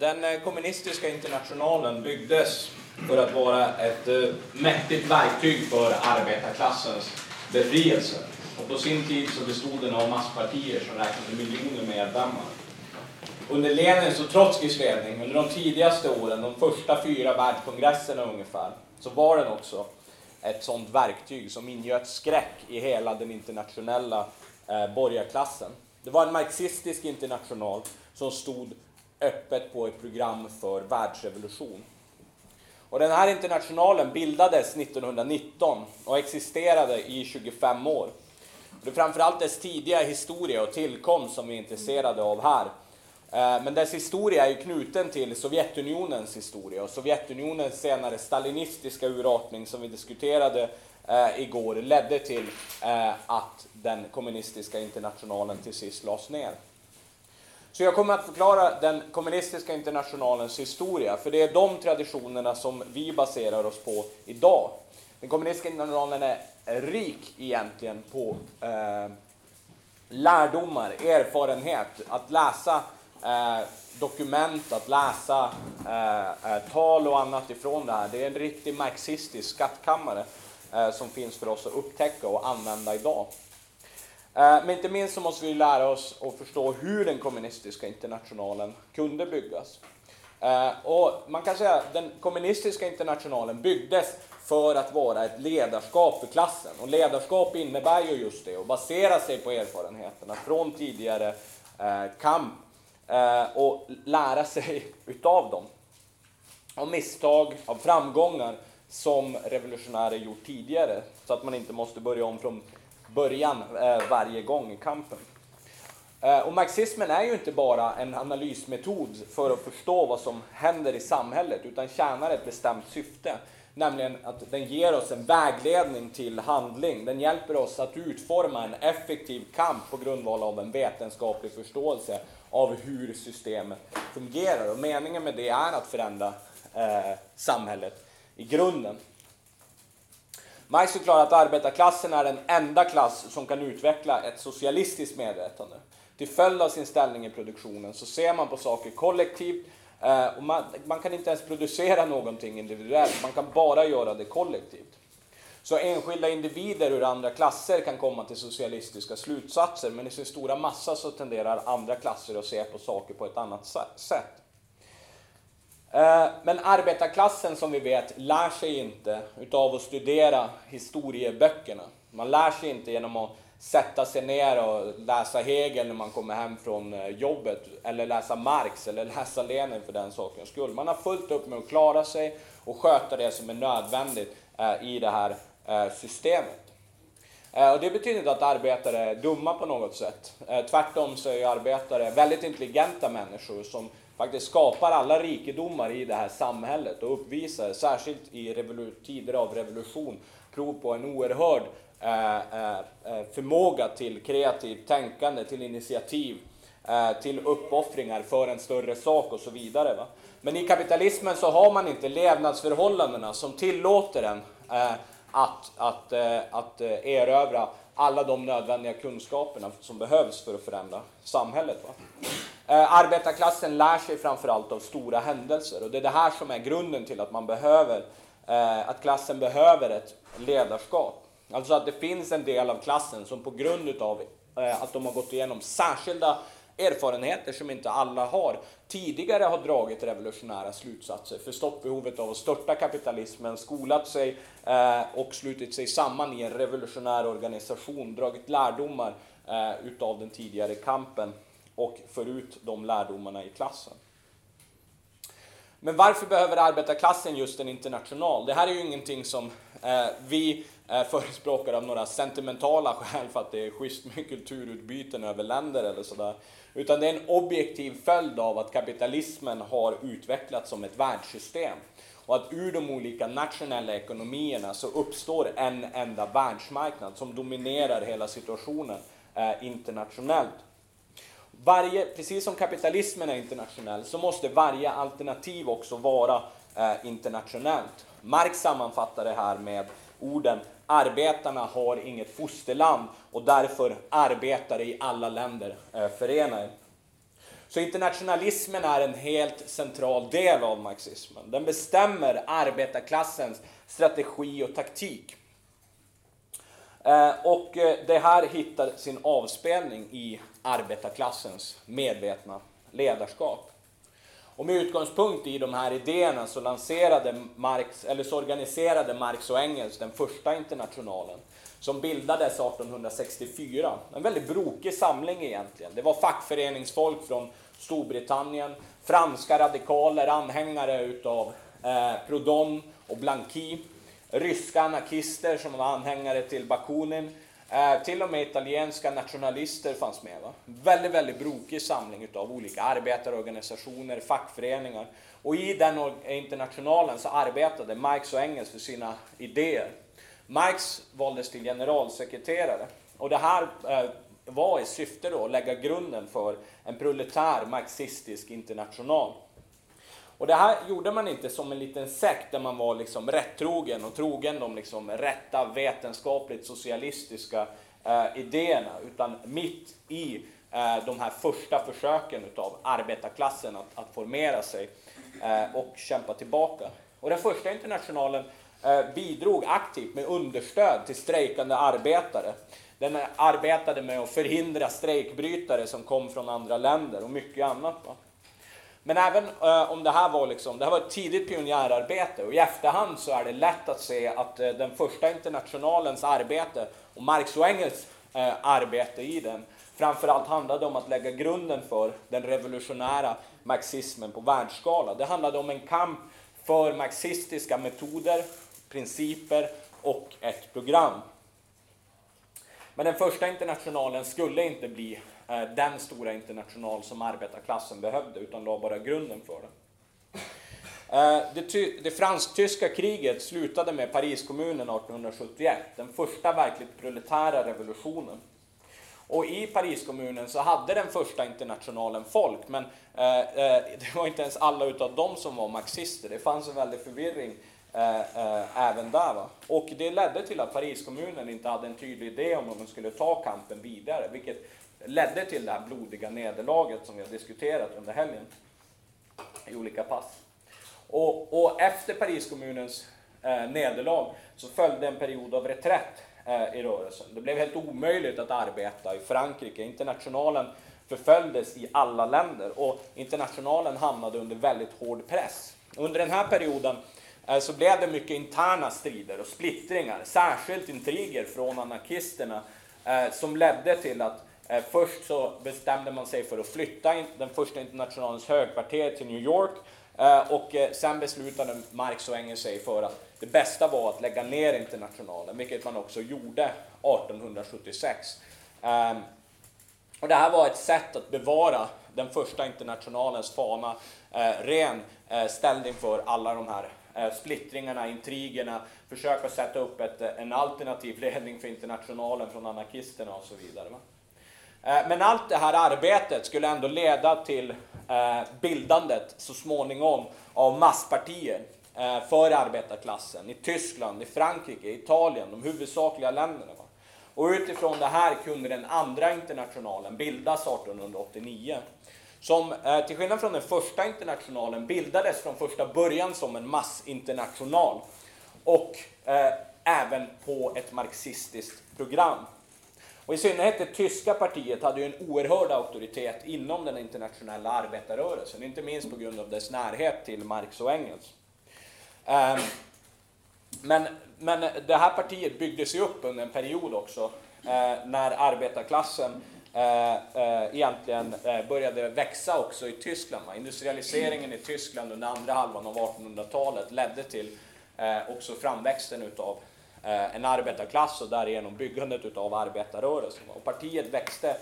Den eh, kommunistiska internationalen byggdes för att vara ett eh, mäktigt verktyg för arbetarklassens befrielse. Och på sin tid så bestod den av masspartier som räknade miljoner medlemmar. Under Lenins och Trotskijs ledning, under de tidigaste åren, de första fyra världskongresserna ungefär, så var den också ett sådant verktyg som ingöt skräck i hela den internationella eh, borgarklassen. Det var en marxistisk international som stod öppet på ett program för världsrevolution. Och den här internationalen bildades 1919 och existerade i 25 år. Det är framförallt dess tidiga historia och tillkomst som vi är intresserade av här. Eh, men dess historia är ju knuten till Sovjetunionens historia och Sovjetunionens senare stalinistiska urartning som vi diskuterade eh, igår ledde till eh, att den kommunistiska internationalen till sist lades ner. Så jag kommer att förklara den kommunistiska internationalens historia, för det är de traditionerna som vi baserar oss på idag. Den kommunistiska internationalen är rik egentligen på eh, lärdomar, erfarenhet, att läsa eh, dokument, att läsa eh, eh tal och annat ifrån det här. Det är en riktig marxistisk skattkammare eh, som finns för oss att upptäcka och använda idag. Eh, men inte minst så måste vi lära oss att förstå hur den kommunistiska internationalen kunde byggas. Eh, och man kan säga att den kommunistiska internationalen byggdes för att vara ett ledarskap för klassen. Och ledarskap innebär ju just det, att basera sig på erfarenheterna från tidigare eh, kamp och lära sig utav dem. Av misstag, av framgångar som revolutionärer gjort tidigare, så att man inte måste börja om från början eh, varje gång i kampen. Eh, och marxismen är ju inte bara en analysmetod för att förstå vad som händer i samhället, utan tjänar ett bestämt syfte. Nämligen att den ger oss en vägledning till handling. Den hjälper oss att utforma en effektiv kamp på grundval av en vetenskaplig förståelse av hur systemet fungerar. Och meningen med det är att förändra eh, samhället i grunden. Marx förklarar att arbetarklassen är den enda klass som kan utveckla ett socialistiskt medvetande. Till följd av sin ställning i produktionen så ser man på saker kollektivt eh, och man, man kan inte ens producera någonting individuellt, man kan bara göra det kollektivt. Så enskilda individer ur andra klasser kan komma till socialistiska slutsatser, men i sin stora massa så tenderar andra klasser att se på saker på ett annat sätt. Eh, men arbetarklassen som vi vet lär sig inte utav att studera historieböckerna. Man lär sig inte genom att sätta sig ner och läsa Hegel när man kommer hem från eh, jobbet, eller läsa Marx eller läsa Lenin för den sakens skull. Man har fullt upp med att klara sig och sköta det som är nödvändigt eh, i det här systemet. Och det betyder inte att arbetare är dumma på något sätt. Tvärtom så är arbetare väldigt intelligenta människor som faktiskt skapar alla rikedomar i det här samhället och uppvisar, särskilt i tider av revolution, prov på en oerhörd eh, eh, eh, förmåga till kreativt tänkande, till initiativ, till uppoffringar för en större sak och så vidare. Va? Men i kapitalismen så har man inte levnadsförhållandena som tillåter en att, att, att erövra alla de nödvändiga kunskaperna som behövs för att förändra samhället. Va? Eh, arbetarklassen lär sig framförallt av stora händelser och det är det här som är grunden till att man behöver, eh, att klassen behöver ett ledarskap. Alltså att det finns en del av klassen som på grund av eh, att de har gått igenom särskilda erfarenheter som inte alla har, tidigare har dragit revolutionära slutsatser, förstått behovet av att störta kapitalismen, skolat sig och slutit sig samman i en revolutionär organisation, dragit lärdomar utav den tidigare kampen och för ut de lärdomarna i klassen. Men varför behöver arbetarklassen just en international? Det här är ju ingenting som eh, vi eh, förespråkar av några sentimentala skäl för att det är schysst med kulturutbyten över länder eller sådär. Utan det är en objektiv följd av att kapitalismen har utvecklats som ett världssystem. Och att ur de olika nationella ekonomierna så uppstår en enda världsmarknad som dominerar hela situationen eh, internationellt varje, precis som kapitalismen är internationell så måste varje alternativ också vara eh, internationellt. Marx sammanfattar det här med orden Arbetarna har inget fosterland och därför arbetare i alla länder eh, förenar Så internationalismen är en helt central del av marxismen. Den bestämmer arbetarklassens strategi och taktik. Eh, och eh, det här hittar sin avspelning i arbetarklassens medvetna ledarskap. Och med utgångspunkt i de här idéerna så lanserade Marx, eller så organiserade Marx och Engels den första internationalen som bildades 1864. En väldigt brokig samling egentligen. Det var fackföreningsfolk från Storbritannien, franska radikaler, anhängare utav eh, Proudhon och Blanqui, ryska anarkister som var anhängare till Bakunin, eh, till och med italienska nationalister fanns med. Va? Väldigt, väldigt brokig samling utav olika arbetarorganisationer, fackföreningar. Och i den internationalen så arbetade Marx och Engels för sina idéer. Marx valdes till generalsekreterare. Och det här eh, var i syfte då att lägga grunden för en proletär marxistisk international. Och det här gjorde man inte som en liten sekt där man var liksom rättrogen och trogen de liksom rätta vetenskapligt socialistiska eh, idéerna, utan mitt i eh, de här första försöken utav arbetarklassen att, att formera sig eh, och kämpa tillbaka. Och den första internationalen eh, bidrog aktivt med understöd till strejkande arbetare. Den arbetade med att förhindra strejkbrytare som kom från andra länder och mycket annat. Va? Men även eh, om det här var liksom, det här var ett tidigt pionjärarbete och i efterhand så är det lätt att se att eh, den första internationalens arbete och Marx och Engels eh, arbete i den framförallt handlade om att lägga grunden för den revolutionära marxismen på världsskala. Det handlade om en kamp för marxistiska metoder, principer och ett program. Men den första internationalen skulle inte bli Eh, den stora international som arbetarklassen behövde, utan la bara grunden för den. Eh, det, det fransk-tyska kriget slutade med Pariskommunen 1871, den första verkligt proletära revolutionen. Och i Pariskommunen så hade den första internationalen folk, men eh, eh det var inte ens alla utav dem som var marxister. Det fanns en väldig förvirring Eh, eh, även där. Va? Och det ledde till att Pariskommunen inte hade en tydlig idé om hur man skulle ta kampen vidare, vilket ledde till det här blodiga nederlaget som vi har diskuterat under helgen i olika pass. Och, och efter Pariskommunens eh, nederlag så följde en period av reträtt eh, i rörelsen. Det blev helt omöjligt att arbeta i Frankrike. Internationalen förföljdes i alla länder och internationalen hamnade under väldigt hård press. Under den här perioden Eh, så blev det mycket interna strider och splittringar, särskilt intriger från anarkisterna, eh, som ledde till att Eh, först så bestämde man sig för att flytta den första internationalens högkvarter till New York eh, och eh, sen beslutade Marx och Engels sig för att det bästa var att lägga ner internationalen, vilket man också gjorde 1876. Ehm, och det här var ett sätt att bevara den första internationalens fana ren, ställd inför alla de här splittringarna, intrigerna, försöka sätta upp ett, en alternativ ledning för internationalen från anarkisterna och så vidare. Eh, men allt det här arbetet skulle ändå leda till eh, bildandet så småningom av masspartier eh, för arbetarklassen i Tyskland, i Frankrike, i Italien, de huvudsakliga länderna. Och utifrån det här kunde den andra internationalen bildas 1889 som till skillnad från den första internationalen bildades från första början som en massinternational och eh, även på ett marxistiskt program. Och I synnerhet det tyska partiet hade ju en oerhörd auktoritet inom den internationella arbetarrörelsen, inte minst på grund av dess närhet till Marx och Engels. Ehm, men, men det här partiet byggdes ju upp under en period också eh, när arbetarklassen eh, eh, egentligen eh, började växa också i Tyskland. Va? Industrialiseringen i Tyskland under andra halvan av 1800-talet ledde till eh, också framväxten utav Eh, en arbetarklass och därigenom byggandet utav arbetarrörelsen. Och partiet växte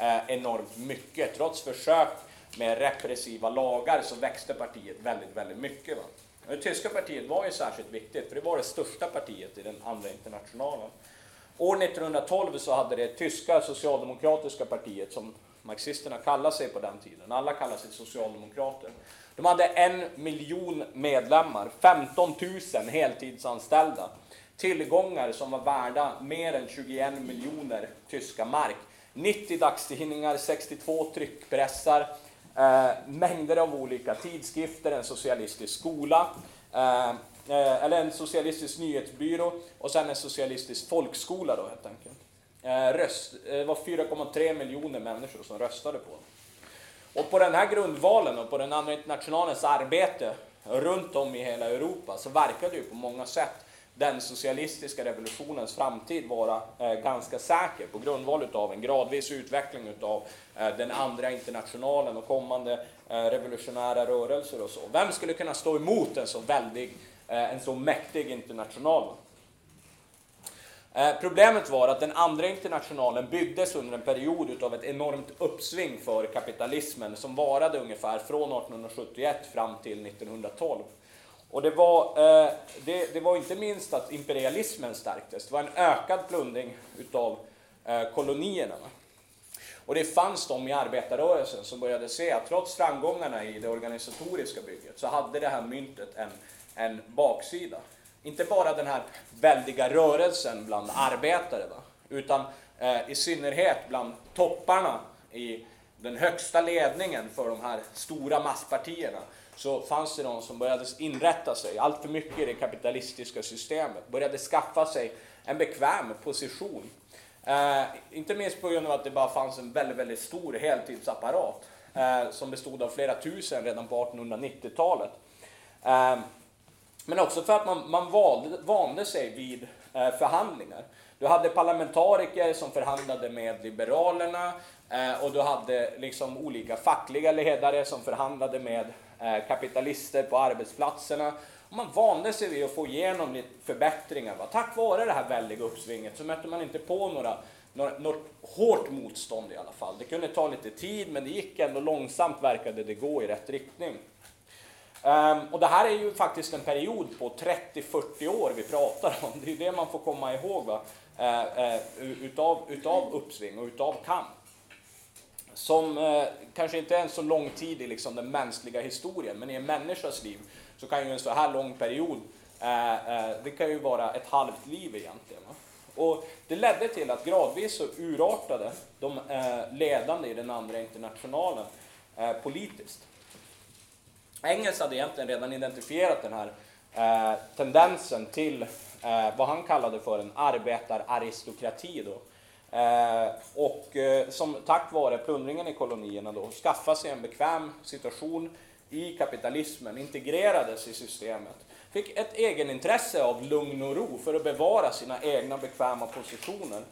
eh, enormt mycket. Trots försök med repressiva lagar så växte partiet väldigt, väldigt mycket. Va? Det tyska partiet var ju särskilt viktigt, för det var det största partiet i den andra internationalen. År 1912 så hade det tyska socialdemokratiska partiet, som marxisterna kallade sig på den tiden, alla kallade sig socialdemokrater. De hade en miljon medlemmar, 15 000 heltidsanställda, tillgångar som var värda mer än 21 miljoner tyska mark, 90 dagstidningar, 62 tryckpressar, eh, mängder av olika tidskrifter, en socialistisk skola, eh, eh, eller en socialistisk nyhetsbyrå och sen en socialistisk folkskola då helt enkelt. Eh, röst, eh, det var 4,3 miljoner människor som röstade på dem. Och på den här grundvalen och på den andra internationalens arbete runt om i hela Europa så verkade ju på många sätt den socialistiska revolutionens framtid vara eh, ganska säker på grundval av en gradvis utveckling utav eh, den andra internationalen och kommande eh, revolutionära rörelser och så. Vem skulle kunna stå emot en så väldig, en så mäktig international? Problemet var att den andra internationalen byggdes under en period av ett enormt uppsving för kapitalismen som varade ungefär från 1871 fram till 1912. Och det var, eh, det, det, var inte minst att imperialismen stärktes, det var en ökad plundring utav eh, kolonierna. Och det fanns de i arbetarrörelsen som började se att trots framgångarna i det organisatoriska bygget så hade det här myntet en, en baksida. Inte bara den här väldiga rörelsen bland arbetare, va? utan eh, i synnerhet bland topparna i den högsta ledningen för de här stora masspartierna så fanns det de som började inrätta sig allt för mycket i det kapitalistiska systemet, började skaffa sig en bekväm position. Eh, inte minst på grund av att det bara fanns en väldigt, väldigt stor heltidsapparat eh, som bestod av flera tusen redan på 1890-talet. Eh, men också för att man, man valde, vande sig vid eh, förhandlingar. Du hade parlamentariker som förhandlade med Liberalerna eh, och du hade liksom olika fackliga ledare som förhandlade med Eh, kapitalister på arbetsplatserna. Man vande sig vid att få igenom lite förbättringar. Va? Tack vare det här väldiga uppsvinget så mötte man inte på några, några, något hårt motstånd i alla fall. Det kunde ta lite tid men det gick ändå långsamt verkade det gå i rätt riktning. Um, och det här är ju faktiskt en period på 30-40 år vi pratar om. Det är det man får komma ihåg va? Uh, uh, utav, utav uppsving och utav kamp. Som eh, kanske inte är en så lång tid i liksom, den mänskliga historien, men i en människas liv så kan ju en så här lång period, eh, eh, det kan ju vara ett halvt liv egentligen. Va? Och det ledde till att gradvis så urartade de eh, ledande i den andra internationalen politiskt. Engels hade egentligen redan identifierat den här eh, tendensen till eh, vad han kallade för en arbetararistokrati. Då. Eh, och eh, som tack vare plundringen i kolonierna då skaffade sig en bekväm situation i kapitalismen, integrerades i systemet, fick ett egenintresse av lugn och ro för att bevara sina egna bekväma positioner.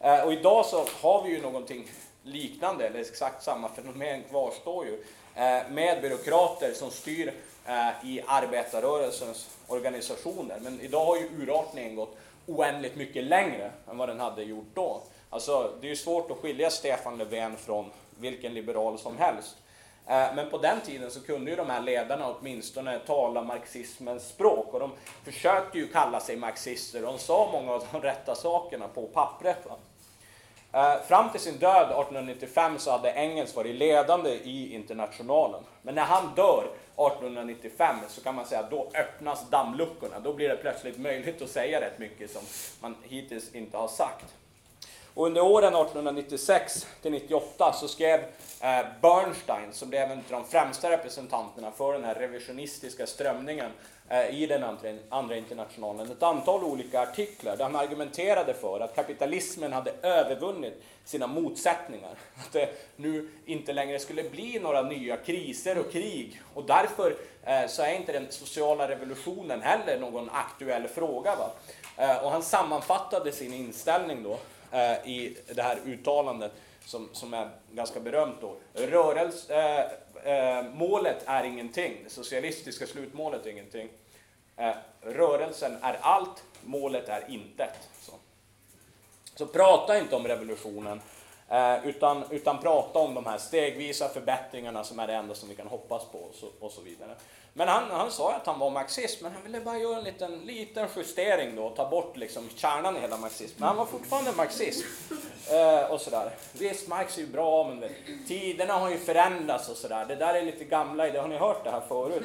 Eh, och idag så har vi ju någonting liknande, eller exakt samma fenomen kvarstår ju. Eh, med byråkrater som styr eh, i arbetarrörelsens organisationer. Men idag har ju urartningen gått oändligt mycket längre än vad den hade gjort då. Alltså, det är ju svårt att skilja Stefan Löfven från vilken liberal som helst. Eh, men på den tiden så kunde ju de här ledarna åtminstone tala marxismens språk och de försökte ju kalla sig marxister. De sa många av de rätta sakerna på pappret. Va? Eh, fram till sin död 1895 så hade Engels varit ledande i Internationalen. Men när han dör 1895 så kan man säga att då öppnas dammluckorna. Då blir det plötsligt möjligt att säga rätt mycket som man hittills inte har sagt. Och under åren 1896 till 98 så skrev eh, Bernstein, som blev en av de främsta representanterna för den här revisionistiska strömningen Eh, i den andra, internationalen, ett antal olika artiklar där han argumenterade för att kapitalismen hade övervunnit sina motsättningar. Att det nu inte längre skulle bli några nya kriser och krig och därför eh, så är inte den sociala revolutionen heller någon aktuell fråga. Va? Eh, och han sammanfattade sin inställning då i det här uttalandet som, som är ganska berömt då. Rörelse, eh, målet är ingenting, det socialistiska slutmålet är ingenting. Eh, rörelsen är allt, målet är intet. Så. så prata inte om revolutionen, eh, utan, utan prata om de här stegvisa förbättringarna som är det enda som vi kan hoppas på och så, och så vidare. Men han, han sa att han var marxist, men han ville bara göra en liten, liten justering då och ta bort liksom kärnan i hela marxismen. Men han var fortfarande marxist. Eh, och sådär. Visst, Marx är ju bra, men vet, tiderna har ju förändrats och sådär. Det där är lite gamla idéer. Har ni hört det här förut?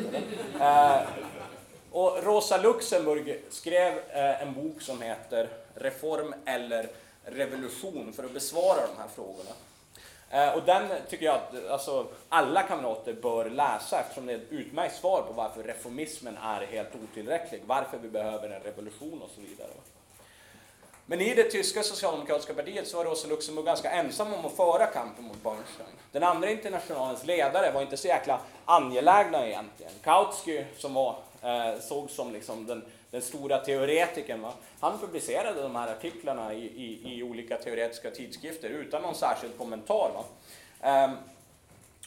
Eh, och Rosa Luxemburg skrev eh, en bok som heter Reform eller revolution för att besvara de här frågorna. Eh, och den tycker jag att alltså, alla kamrater bör läsa eftersom det är ett utmärkt svar på varför reformismen är helt otillräcklig, varför vi behöver en revolution och så vidare. Men i det tyska socialdemokratiska partiet så var Rosa Luxemburg ganska ensam om att föra kampen mot Bernstein. Den andra internationalens ledare var inte så jäkla angelägna egentligen. Kautsky, som var, eh, sågs som liksom den, den stora teoretikern, va? han publicerade de här artiklarna i, i, i, olika teoretiska tidskrifter utan någon särskild kommentar. Va? Ehm,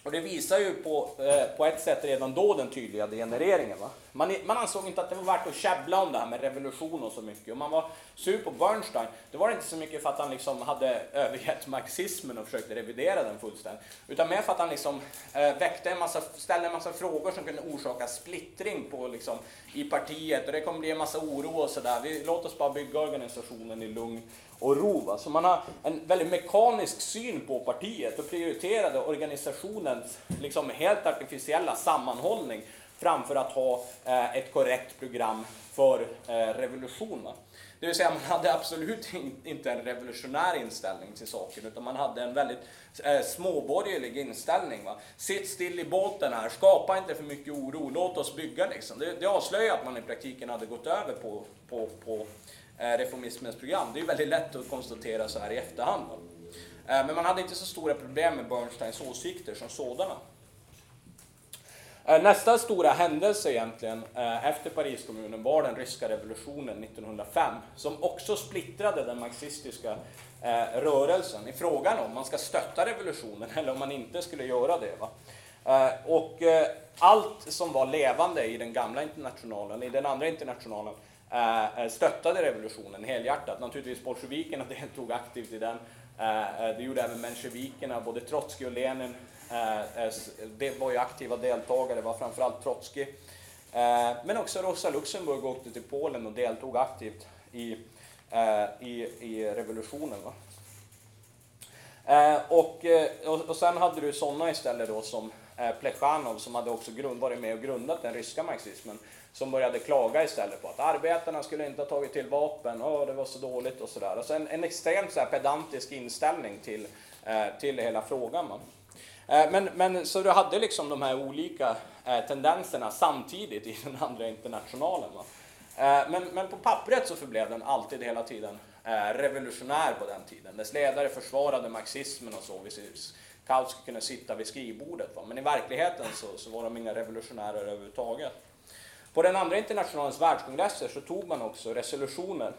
och det visar ju på, eh, på ett sätt redan då den tydliga degenereringen. Va? Man, man ansåg inte att det var värt att käbbla om det här med revolution och så mycket. Och man var sur på Bernstein. Det var inte så mycket för att han liksom hade övergett marxismen och försökte revidera den fullständigt. Utan mer för att han liksom, eh, väckte en massa, ställde en massa frågor som kunde orsaka splittring på, liksom, i partiet. Och det kommer bli en massa oro och sådär. Låt oss bara bygga organisationen i lugn och ro. Va? Så man har en väldigt mekanisk syn på partiet och prioriterade organisationens liksom, helt artificiella sammanhållning framför att ha eh, ett korrekt program för eh, revolution. Va? Det vill säga man hade absolut inte en revolutionär inställning till saken utan man hade en väldigt eh, småborgerlig inställning. Va? Sitt still i båten här, skapa inte för mycket oro, låt oss bygga liksom. Det, det avslöjar att man i praktiken hade gått över på, på, på Eh, reformismens program. Det är väldigt lätt att konstatera så här i efterhand. Eh, men man hade inte så stora problem med Bernsteins åsikter som sådana. Eh, nästa stora händelse egentligen efter Pariskommunen var den ryska revolutionen 1905 som också splittrade den marxistiska rörelsen i frågan om man ska stötta revolutionen eller om man inte skulle göra det. Va? Och allt som var levande i den gamla internationalen, i den andra internationalen, Eh, eh, stöttade revolutionen helhjärtat. Naturligtvis bolsjevikerna deltog aktivt i den. Eh, det gjorde även mensjevikerna, både Trotskij och Lenin det var ju aktiva deltagare, det var framförallt Trotskij. Men också Rosa Luxemburg åkte till Polen och deltog aktivt i, i, i revolutionen. Och, och sen hade du sådana istället då som Eh, Plechanov som hade också grund, varit med och grundat den ryska marxismen som började klaga istället på att arbetarna skulle inte ha tagit till vapen, och det var så dåligt och sådär. Alltså en, en extremt så pedantisk inställning till, eh, till hela frågan. Eh, men, men så du hade liksom de här olika tendenserna samtidigt i den andra internationalen. Va? men, men på pappret så förblev den alltid hela tiden revolutionär på den tiden. Dess ledare försvarade marxismen och så. Kautsky kunde sitta vid skrivbordet. Va? Men i verkligheten så, så var de inga revolutionärer överhuvudtaget. På den andra internationalens världskongresser så tog man också resolutioner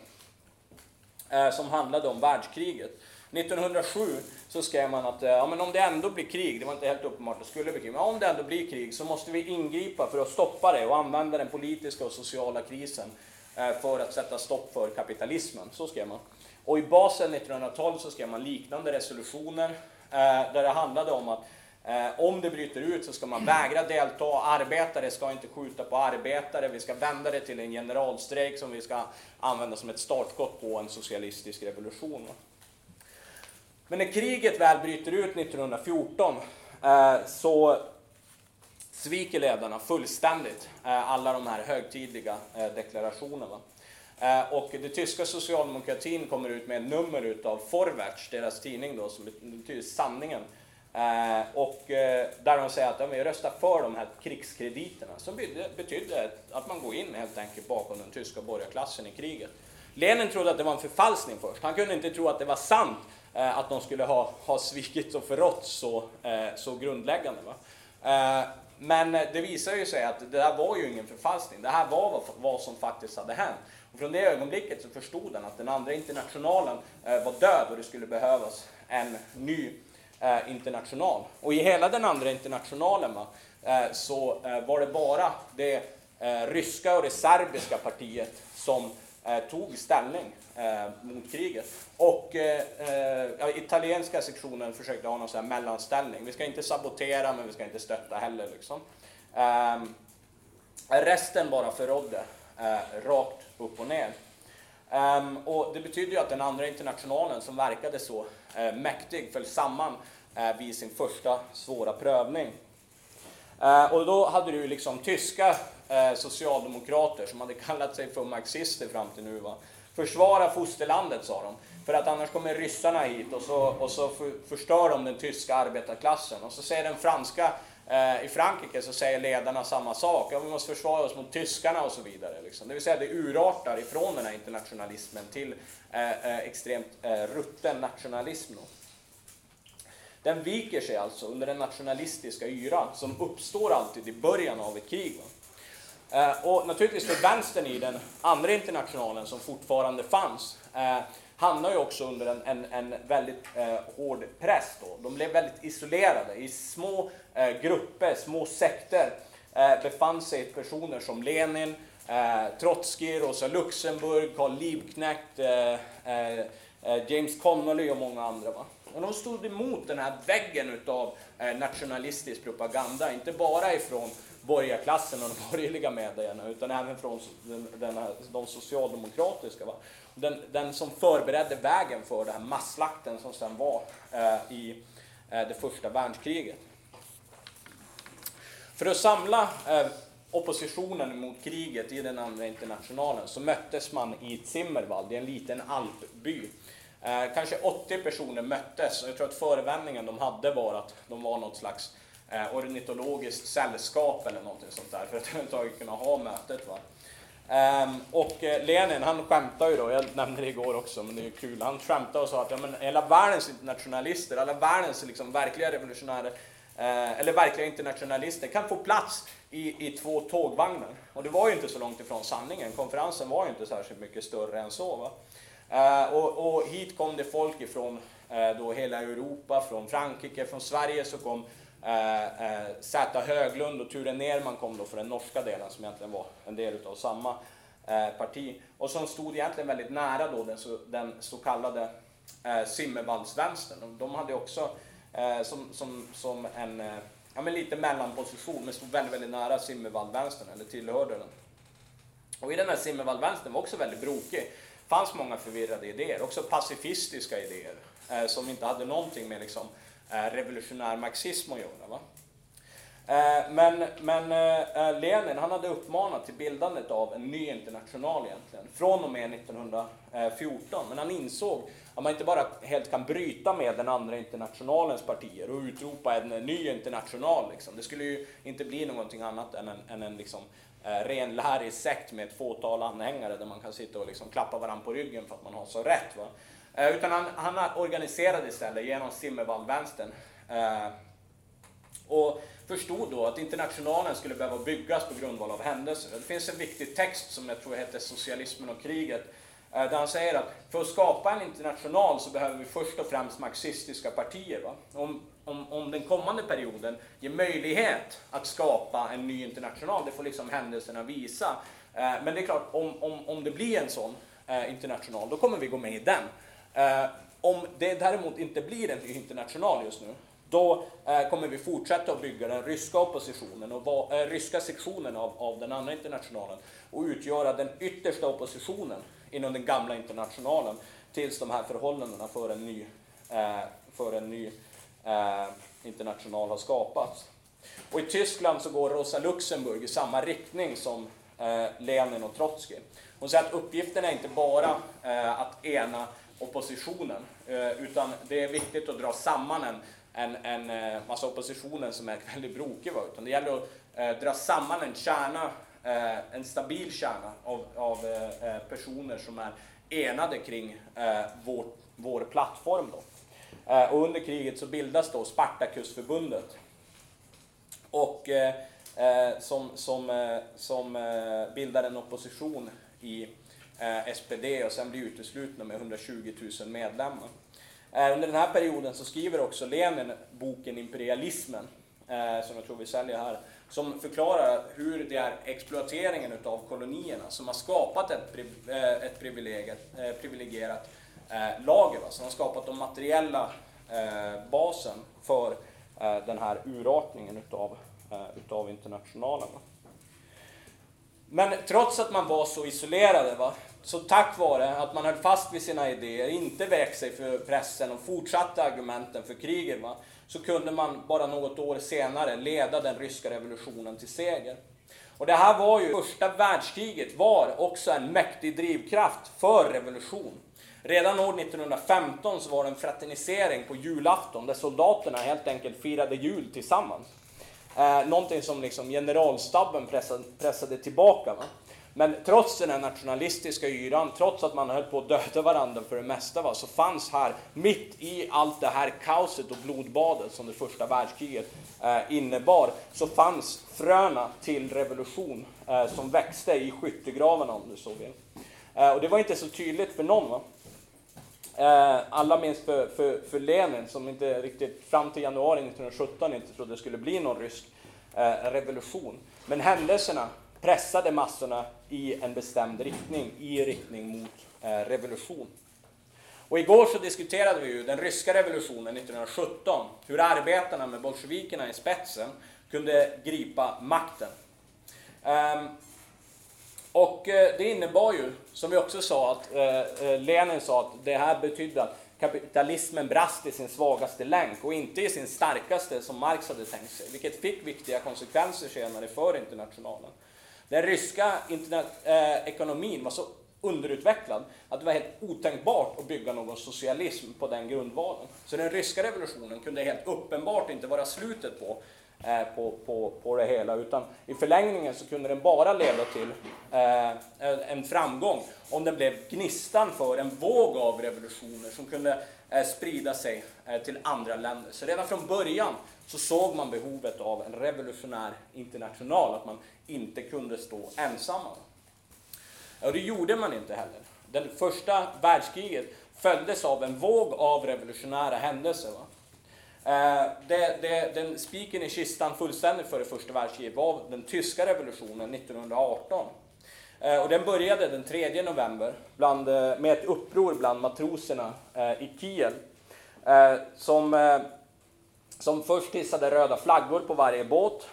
eh, som handlade om världskriget. 1907 så skrev man att eh, ja, men om det ändå blir krig, det var inte helt uppenbart att det skulle bli krig, men om det ändå blir krig så måste vi ingripa för att stoppa det och använda den politiska och sociala krisen eh, för att sätta stopp för kapitalismen. Så skrev man. Och i basen 1912 så skrev man liknande resolutioner Eh, där det handlade om att Eh, om det bryter ut så ska man vägra delta, arbetare ska inte skjuta på arbetare, vi ska vända det till en generalstrejk som vi ska använda som ett startskott på en socialistisk revolution. Men när kriget väl bryter ut 1914 eh, så sviker ledarna fullständigt eh, alla de här högtidliga eh, deklarationerna. Eh, och det tyska socialdemokratin kommer ut med ett nummer utav Forwards, deras tidning då, som betyder sanningen, eh, och eh, där de säger att de vill rösta för de här krigskrediterna som betydde att man går in helt enkelt bakom den tyska borgarklassen i kriget. Lenin trodde att det var en förfalskning först. Han kunde inte tro att det var sant att de skulle ha, ha svikit och förrått så, så grundläggande. Va? men det visar ju sig att det där var ju ingen förfalskning. Det här var vad, vad som faktiskt hade hänt. Från det ögonblicket så förstod han att den andra internationalen eh, var död och det skulle behövas en ny eh, international. Och i hela den andra internationalen va, eh, så var det bara det ryska och det serbiska partiet som tog ställning mot kriget. Och ja, italienska sektionen försökte ha någon sån här mellanställning. Vi ska inte sabotera men vi ska inte stötta heller. Liksom. Ehm, resten bara förrådde Eh, rakt upp och ner. Um, och det betyder ju att den andra internationalen som verkade så eh, mäktig föll samman eh, vid sin första svåra prövning. Eh, och då hade du liksom tyska socialdemokrater som hade kallat sig för marxister fram till nu, va? Försvara fosterlandet, sa de. För att annars kommer ryssarna hit och så, och så förstör de den tyska arbetarklassen. Och så säger den franska, eh, i Frankrike så säger ledarna samma sak. Ja, vi måste försvara oss mot tyskarna och så vidare. Liksom. Det vill säga det urartar ifrån den här internationalismen till eh, eh extremt eh, rutten nationalism. Då. Den viker sig alltså under den nationalistiska yran som uppstår alltid i början av ett krig. Eh, och naturligtvis för vänstern i den andra internationalen som fortfarande fanns eh, hamnar ju också under en, en, en väldigt eh, hård press. Då. De blev väldigt isolerade. I små eh, grupper, små sekter eh, befann sig personer som Lenin, eh, Trotskij, Rosa Luxemburg, Karl Liebknecht, eh, eh, eh, James Connolly och många andra. Va? Och de stod emot den här väggen utav eh, nationalistisk propaganda, inte bara ifrån borgarklassen och de borgerliga medierna utan även från den, den här, de socialdemokratiska. Va? Den, den, som förberedde vägen för den här masslakten som sen var eh, i eh, det första världskriget. För att samla eh, oppositionen mot kriget i den andra internationalen så möttes man i Zimmerwald, i en liten alpby. Eh, kanske 80 personer möttes och jag tror att förevändningen de hade var att de var något slags eh, ornitologiskt sällskap eller någonting sånt där för att överhuvudtaget kunna ha mötet. Va? Um, och eh, Lenin han skämtade ju då, jag nämnde det igår också, men det är ju kul. Han skämtade och sa att ja, men hela världens internationalister, alla världens liksom, verkliga revolutionärer, eh, eller verkliga internationalister kan få plats i, i två tågvagnar. Och det var ju inte så långt ifrån sanningen. Konferensen var ju inte särskilt mycket större än så. Va? Eh, och, och, hit kom det folk ifrån eh, då hela Europa, från Frankrike, från Sverige så kom Eh, eh, Zäta Höglund och Ture Nerman kom då för den norska delen som egentligen var en del utav samma eh, parti och som stod egentligen väldigt nära då den så, den så kallade eh, Simmervaldsvänstern. De hade också eh, som, som, som en eh, ja, men lite mellanposition men stod väldigt, väldigt nära Simmervallvänstern eller tillhörde den. Och i den här Simmervallvänstern var också väldigt brokig. fanns många förvirrade idéer, också pacifistiska idéer eh, som inte hade någonting med liksom, Eh, revolutionär marxism att göra. Va? Eh, men, men eh, Lenin han hade uppmanat till bildandet av en ny international egentligen, från och med 1914. Men han insåg att man inte bara helt kan bryta med den andra internationalens partier och utropa en ny international. Liksom. Det skulle ju inte bli någonting annat än en, än en liksom, renlärig sekt med ett fåtal anhängare där man kan sitta och liksom klappa varandra på ryggen för att man har så rätt. Va? Eh, utan han, han organiserade istället genom Simmervallvänstern. Eh, och förstod då att internationalen skulle behöva byggas på grundval av händelser. Det finns en viktig text som jag tror heter Socialismen och kriget. Eh, där han säger att för att skapa en international så behöver vi först och främst marxistiska partier. Va? Om, om, om den kommande perioden ger möjlighet att skapa en ny international, det får liksom händelserna visa. Men det är klart, om, om, om det blir en sån international, då kommer vi gå med i den. Eh, om det däremot inte blir en international just nu, då eh, kommer vi fortsätta att bygga den ryska oppositionen och äh, ryska sektionen av, av den andra internationalen och utgöra den yttersta oppositionen inom den gamla internationalen tills de här förhållandena för en ny, eh, för en ny eh, international har skapats. Och i Tyskland så går Rosa Luxemburg i samma riktning som eh, Lenin och Trotskij. Hon säger att uppgiften är inte bara eh, att ena oppositionen. Eh, utan det är viktigt att dra samman en, en, en eh, massa oppositionen som är väldigt brokig. Utan det gäller att eh, dra samman en kärna, en stabil kärna av, av personer som är enade kring vår, vår plattform. Då. Och under kriget så bildas då Spartakusförbundet. Och som, som, som bildar en opposition i eh, SPD och sen bli uteslutna med 120 000 medlemmar. Eh, under den här perioden så skriver också Lenin boken Imperialismen, eh, som jag tror vi säljer här, som förklarar hur det är exploateringen av kolonierna som har skapat ett, priv eh, ett eh, privilegierat eh, lager, som har skapat de materiella basen för den här urartningen utav, utav internationalen. Men trots att man var så isolerade, va, så tack vare att man höll fast vid sina idéer, inte vek sig för pressen och fortsatte argumenten för kriget, va, så kunde man bara något år senare leda den ryska revolutionen till seger. Och det här var ju, första världskriget var också en mäktig drivkraft för revolution. Redan år 1915 så var det en fraternisering på julafton där soldaterna helt enkelt firade jul tillsammans. Eh, någonting som liksom generalstabben pressade, pressade tillbaka. Va? Men trots den här nationalistiska yran, trots att man höll på att döda varandra för det mesta, va, så fanns här, mitt i allt det här kaoset och blodbadet som det första världskriget eh, innebar, så fanns fröna till revolution eh, som växte i skyttegravarna om du så vill. Eh, och det var inte så tydligt för någon. Va? Eh, alla minns för, för, för Lenin som inte riktigt fram till januari 1917 inte trodde det skulle bli någon rysk eh, revolution. Men händelserna pressade massorna i en bestämd riktning, i riktning mot eh, revolution. Och igår så diskuterade vi ju den ryska revolutionen 1917, hur arbetarna med bolsjevikerna i spetsen kunde gripa makten. Um, och eh, det innebar ju, som vi också sa, att eh, eh, Lenin sa att det här betydde att kapitalismen brast i sin svagaste länk och inte i sin starkaste som Marx hade tänkt sig, vilket fick viktiga konsekvenser senare för internationalen. Den ryska eh, ekonomin var så underutvecklad att det var helt otänkbart att bygga någon socialism på den grundvalen. Så den ryska revolutionen kunde helt uppenbart inte vara slutet på Eh, på, på, på det hela, utan i förlängningen så kunde den bara leda till eh, en framgång om den blev gnistan för en våg av revolutioner som kunde eh, sprida sig eh, till andra länder. Så redan från början så såg man behovet av en revolutionär international, att man inte kunde stå ensamma. Och det gjorde man inte heller. Det första världskriget följdes av en våg av revolutionära händelser. Va? Eh, det, det, den spiken i kistan fullständigt före första världskriget var den tyska revolutionen 1918. Eh, och den började den 3 november bland, eh, med ett uppror bland matroserna i Kiel. Som, som först hissade röda flaggor på varje båt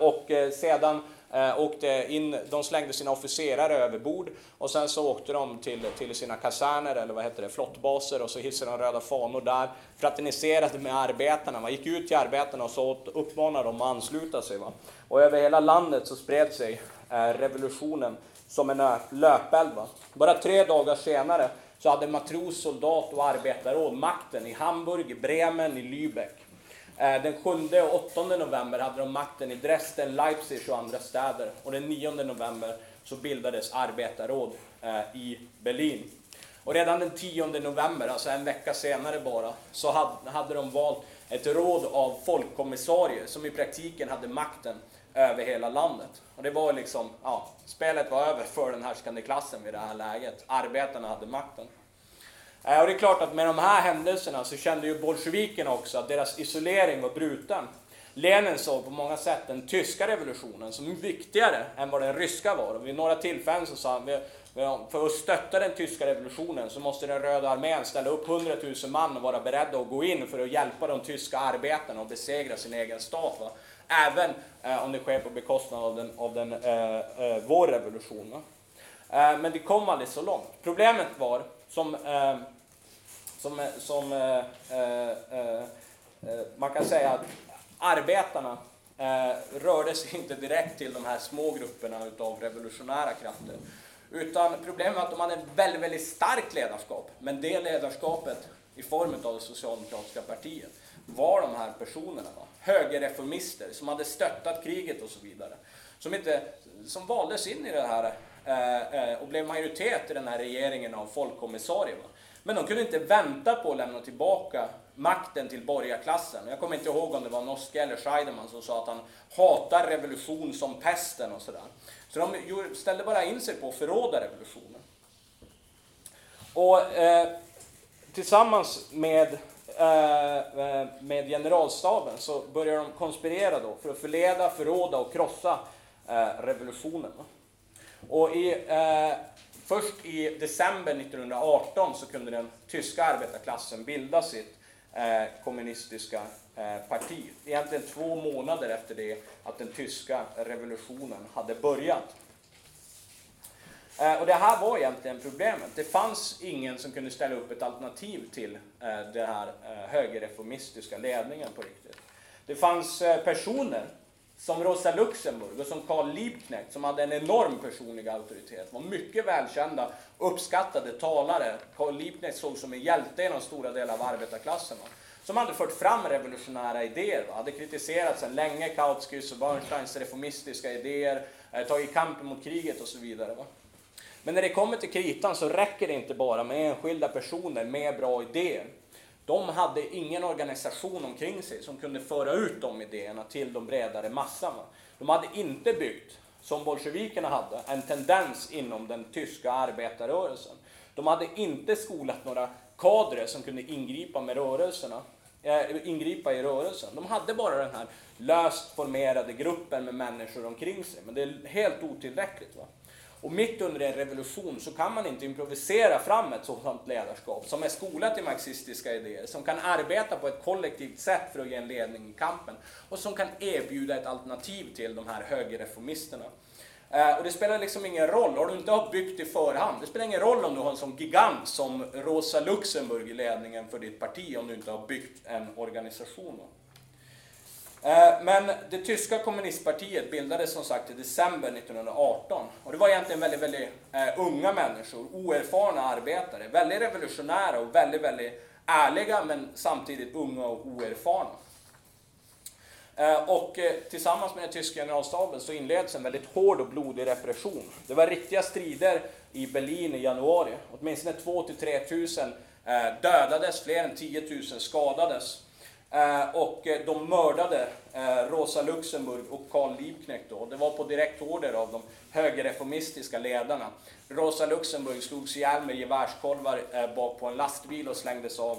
och sedan eh, åkte in, de slängde sina officerare över bord och sen så åkte de till, till sina kaserner, eller vad heter det, flottbaser och så hissade de röda fanor där, fraterniserade med arbetarna, man gick ut till arbetarna och så uppmanade dem att ansluta sig. Va? Och över hela landet så spred sig eh, revolutionen som en löpeld. Va? Bara tre dagar senare så hade matros, soldat och arbetarråd makten i Hamburg, i Bremen, i Lübeck. Eh, den 7 och 8 november hade de makten i Dresden, Leipzig och andra städer. Och den 9 november så bildades arbetarråd eh, i Berlin. Och redan den 10 november, alltså en vecka senare bara, så hade de valt ett råd av folkkommissarier som i praktiken hade makten över hela landet. Och det var liksom, ja, spelet var över för den härskande klassen vid det här läget. Arbetarna hade makten. Eh, och det är klart att med de här händelserna så kände ju bolsjevikerna också att deras isolering var bruten. Lenin såg på många sätt den tyska revolutionen som viktigare än vad den ryska var. Och vid några tillfällen så sa han för att stötta den tyska revolutionen så måste den röda armén ställa upp 100 000 man och vara beredda att gå in för att hjälpa de tyska arbetarna och besegra sin egen stat. Va? Även eh, om det sker på bekostnad av, den, av den, eh, eh, vår revolution. Eh, men det kom aldrig så långt. Problemet var, som eh, som, eh, som eh, eh, eh, eh, man kan säga att arbetarna eh, rörde sig inte direkt till de här små grupperna utav revolutionära krafter. Utan problemet var att de hade ett väldigt, väldigt starkt ledarskap. Men det ledarskapet i form av det socialdemokratiska partiet var de här personerna. Va? Högerreformister som hade stöttat kriget och så vidare. Som, inte, som valdes in i det här eh, och blev majoritet i den här regeringen av folkkommissarier. Va? Men de kunde inte vänta på att lämna tillbaka makten till borgarklassen. Jag kommer inte ihåg om det var Noske eller Scheidemann som sa att han hatar revolution som pesten och sådär. Så de ställde bara in sig på att förråda revolutionen. Och eh, tillsammans med, eh, eh med generalstaben så började de konspirera då för att förleda, förråda och krossa eh, revolutionen. Och i eh, Först i december 1918 så kunde den tyska arbetarklassen bilda sitt eh, kommunistiska eh, parti. Egentligen två månader efter det att den tyska revolutionen hade börjat. Eh, och det här var egentligen problemet. Det fanns ingen som kunde ställa upp ett alternativ till eh, den här eh, högerreformistiska ledningen på riktigt. Det fanns eh, personer som Rosa Luxemburg och som Karl Liebknecht som hade en enorm personlig auktoritet, var mycket välkända, uppskattade talare. Karl Liebknecht såg som en hjälte inom stora delar av arbetarklassen. Va? Som hade fört fram revolutionära idéer, va? hade kritiserat sedan länge Kautskys och Bernsteins reformistiska idéer, eh, tagit kampen mot kriget och så vidare. Va? Men när det kommer till kritan så räcker det inte bara med enskilda personer med bra idéer. De hade ingen organisation omkring sig som kunde föra ut de idéerna till de bredare massorna. De hade inte byggt, som bolsjevikerna hade, en tendens inom den tyska arbetarrörelsen. De hade inte skolat några kadrer som kunde ingripa med rörelserna, äh, ingripa i rörelsen. De hade bara den här löst formerade gruppen med människor omkring sig, men det är helt otillräckligt. Va? Och mitt under en revolution så kan man inte improvisera fram ett sådant ledarskap som är skolat i marxistiska idéer, som kan arbeta på ett kollektivt sätt för att ge en ledning i kampen och som kan erbjuda ett alternativ till de här högerreformisterna. Eh, och det spelar liksom ingen roll, om du inte har byggt i förhand, det spelar ingen roll om du har en sån gigant som Rosa Luxemburg i ledningen för ditt parti om du inte har byggt en organisation. Eh, men det tyska kommunistpartiet bildades som sagt i december 1918. Och det var egentligen väldigt, väldigt eh, unga människor, oerfarna arbetare. Väldigt revolutionära och väldigt, väldigt ärliga men samtidigt unga och oerfarna. Eh, och tillsammans med den tyska generalstaben så inleds en väldigt hård och blodig repression. Det var riktiga strider i Berlin i januari. Åtminstone 2 3 tusen dödades, fler än 10 000 skadades. Eh, och eh, de mördade eh, Rosa Luxemburg och Karl Liebknecht då. Det var på direkt order av de högerreformistiska ledarna. Rosa Luxemburg slogs ihjäl med gevärskolvar bak på en lastbil och slängdes av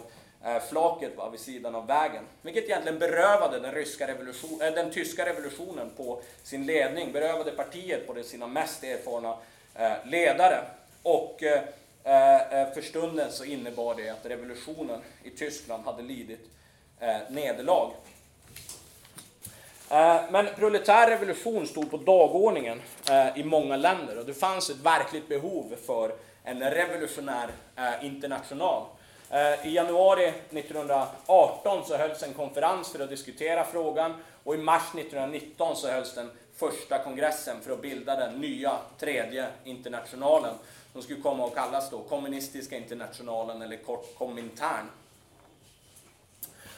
flaket va, vid sidan av vägen. Vilket egentligen berövade den, ryska revolution, äh, den tyska revolutionen på sin ledning, berövade partiet på sina mest erfarna ledare. Och för stunden så innebar det att revolutionen i Tyskland hade lidit eh, nederlag. Eh, men proletär revolution stod på dagordningen eh, i många länder och det fanns ett verkligt behov för en revolutionär eh, international. Eh, I januari 1918 så hölls en konferens för att diskutera frågan och i mars 1919 så hölls den första kongressen för att bilda den nya tredje internationalen som skulle komma att kallas då kommunistiska internationalen eller kort Komintern.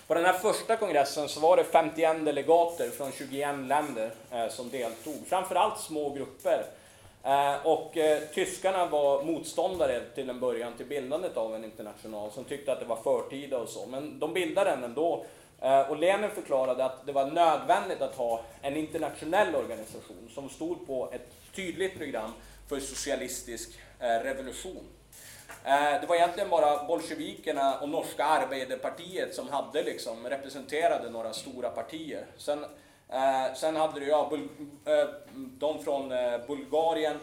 På den här första kongressen så var det 51 delegater från 21 länder eh, som deltog, framförallt små grupper. Eh, och eh, tyskarna var motståndare till en början till bildandet av en international som tyckte att det var förtida och så, men de bildade den ändå. Och Lenin förklarade att det var nödvändigt att ha en internationell organisation som stod på ett tydligt program för socialistisk revolution. Eh, det var egentligen bara bolsjevikerna och norska arbeiderpartiet som hade liksom representerade några stora partier. Sen, eh, sen hade du ja, eh, de från Bulgarien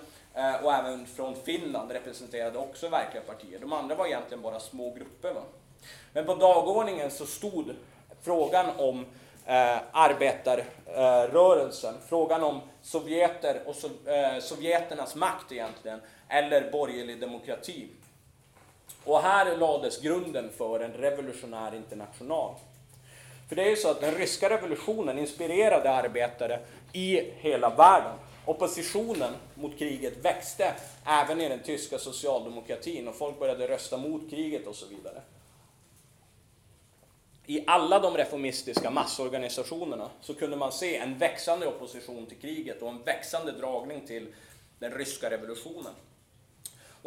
och även från Finland representerade också verkliga partier. De andra var egentligen bara små grupper. Va? Men på dagordningen så stod frågan om eh, arbetarrörelsen, frågan om sovjeter och so eh, sovjeternas makt egentligen, eller borgerlig demokrati. Och här lades grunden för en revolutionär international. För det är ju så att den ryska revolutionen inspirerade arbetare i hela världen. Oppositionen mot kriget växte även i den tyska socialdemokratin och folk började rösta mot kriget och så vidare. I alla de reformistiska massorganisationerna så kunde man se en växande opposition till kriget och en växande dragning till den ryska revolutionen.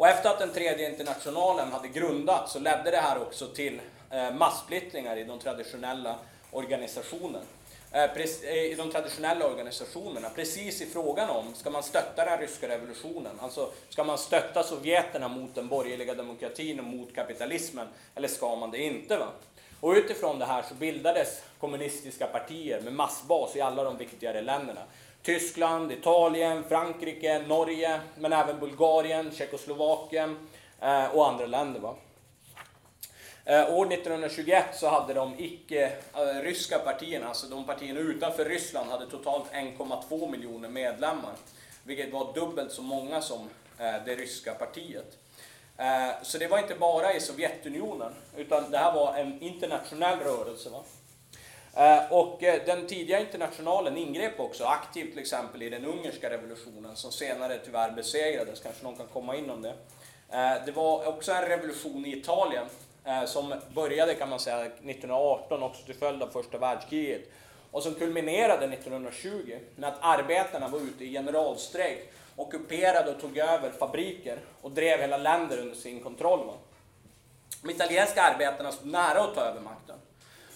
Och efter att den tredje internationalen hade grundats så ledde det här också till eh, massplittringar i de traditionella organisationerna. Eh, I de traditionella organisationerna, precis i frågan om, ska man stötta den ryska revolutionen? Alltså, ska man stötta sovjeterna mot den borgerliga demokratin och mot kapitalismen? Eller ska man det inte? Va? Och utifrån det här så bildades kommunistiska partier med massbas i alla de viktigare länderna. Tyskland, Italien, Frankrike, Norge, men även Bulgarien, Tjeckoslovakien eh, och andra länder. Va? Eh, år 1921 så hade de icke-ryska eh, partierna, alltså de partierna utanför Ryssland, hade totalt 1,2 miljoner medlemmar. Vilket var dubbelt så många som eh, det ryska partiet. Eh, så det var inte bara i Sovjetunionen, utan det här var en internationell rörelse. Va? Eh, och eh, den tidiga internationalen ingrep också aktivt till exempel i den ungerska revolutionen som senare tyvärr besegrades, kanske någon kan komma in om det. Eh, det var också en revolution i Italien som började kan man säga 1918 också till följd av första världskriget och som kulminerade 1920 med att arbetarna var ute i generalstrejk, ockuperade och tog över fabriker och drev hela länder under sin kontroll. De italienska arbetarna stod nära att ta över makten.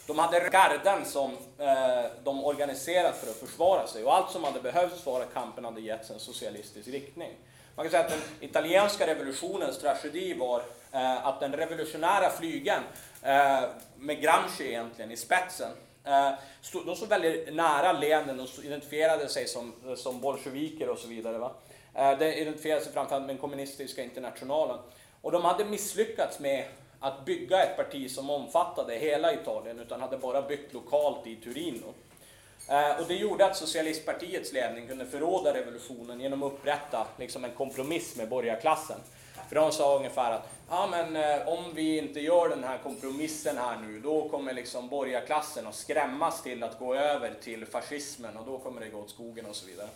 De hade garden som eh, de organiserat för att försvara sig och allt som hade behövts för att kampen hade getts en socialistisk riktning. Man kan säga att den italienska revolutionens tragedi var eh, att den revolutionära flygen eh, med Gramsci egentligen i spetsen eh, stod, de stod väldigt nära Lenin och identifierade sig som, som bolsjeviker och så vidare. Va? Eh, de identifierade sig framförallt med den kommunistiska internationalen. Och de hade misslyckats med att bygga ett parti som omfattade hela Italien utan hade bara byggt lokalt i Turino. Eh, och det gjorde att socialistpartiets ledning kunde förråda revolutionen genom att upprätta liksom en kompromiss med borgarklassen. För de sa ungefär att ja, men, eh, om vi inte gör den här kompromissen här nu, då kommer liksom borgarklassen att skrämmas till att gå över till fascismen och då kommer det gå åt skogen och så vidare.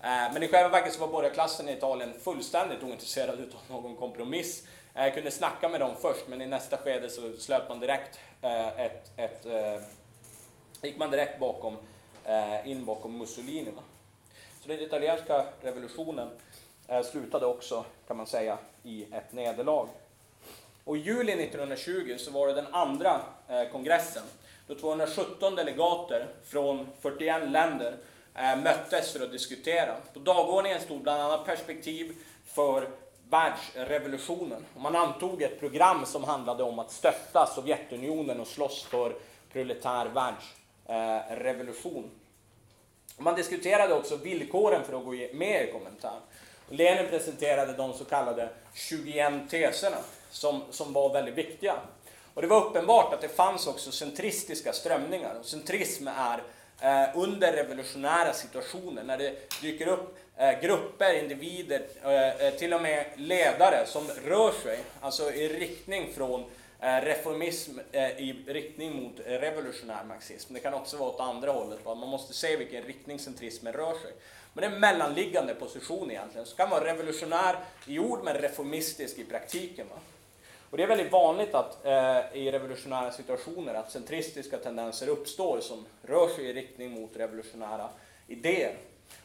Eh, men i själva verket så var borgarklassen i Italien fullständigt ointresserad av någon kompromiss. Jag kunde snacka med dem först, men i nästa skede så slöt man direkt eh, ett, ett, ett gick man direkt bakom, eh, in bakom Mussolini. Så den italienska revolutionen slutade också, kan man säga, i ett nederlag. Och i juli 1920 så var det den andra kongressen, då 217 delegater från 41 länder möttes för att diskutera. På dagordningen stod bland annat perspektiv för världsrevolutionen. Man antog ett program som handlade om att stötta Sovjetunionen och slåss för proletär världsrevolution. Man diskuterade också villkoren för att gå med i Komintern. Lenin presenterade de så kallade 21 teserna som, som var väldigt viktiga. Och det var uppenbart att det fanns också centristiska strömningar. Centrism är eh, under revolutionära situationer, när det dyker upp eh, grupper, individer, eh, eh, till och med ledare som rör sig alltså i riktning från eh, reformism eh, i riktning mot revolutionär marxism. Det kan också vara åt andra hållet, man måste se vilken riktning centrismen rör sig. Men det är en mellanliggande position egentligen, som kan vara revolutionär i ord men reformistisk i praktiken. Va? Och det är väldigt vanligt att, eh, i revolutionära situationer att centristiska tendenser uppstår som rör sig i riktning mot revolutionära idéer.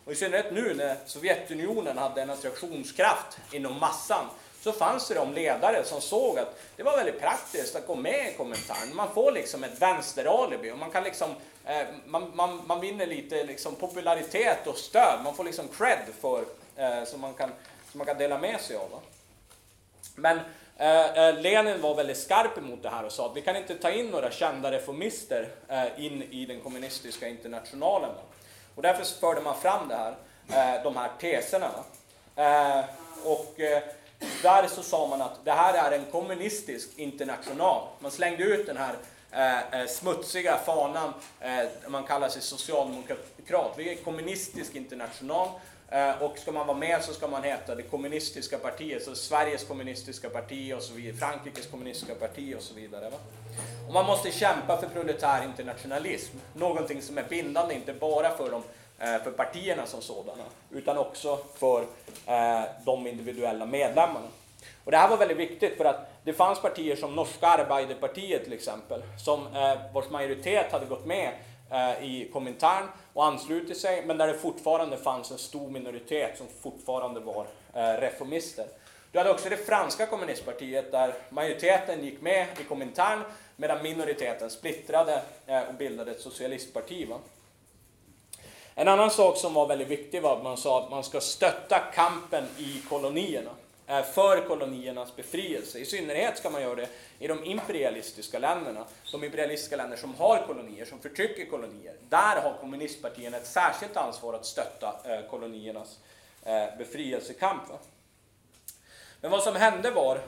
Och I synnerhet nu när Sovjetunionen hade en attraktionskraft inom massan så fanns det de ledare som såg att det var väldigt praktiskt att gå med i kommentaren. Man får liksom ett vänsteralibi och man kan liksom, eh, man, man, man vinner lite liksom popularitet och stöd. Man får liksom cred för, eh, som, man kan, som man kan dela med sig av. Men Eh, eh, Lenin var väldigt skarp emot det här och sa att vi kan inte ta in några kända reformister eh, in i den kommunistiska internationalen. Och därför förde man fram det här, eh, de här teserna. Och där så sa man att det här är en kommunistisk international. Man slängde ut den här smutsiga fanan, man kallar sig socialdemokrat. Vi är kommunistisk international Eh, och ska man vara med så ska man heta det kommunistiska partiet, så Sveriges kommunistiska parti och så vidare, Frankrikes kommunistiska parti och så vidare. Va? Och man måste kämpa för proletär internationalism, någonting som är bindande inte bara för, de, eh, för partierna som sådana, utan också för eh, de individuella medlemmarna. Och det här var väldigt viktigt för att det fanns partier som Norska Arbeiderpartiet till exempel, som, vars majoritet hade gått med Eh, i Komintern och anslutit sig, men där det fortfarande fanns en stor minoritet som fortfarande var eh, reformister. Du hade också det franska kommunistpartiet där majoriteten gick med i Komintern medan minoriteten splittrade eh, och bildade ett socialistparti. Va? En annan sak som var väldigt viktig var att man sa att man ska stötta kampen i kolonierna Eh, för koloniernas befrielse. I synnerhet ska man göra det i de imperialistiska länderna. De imperialistiska länder som har kolonier, som förtrycker kolonier. Där har kommunistpartierna ett särskilt ansvar att stötta eh, koloniernas eh, befrielsekamp. Men vad som hände var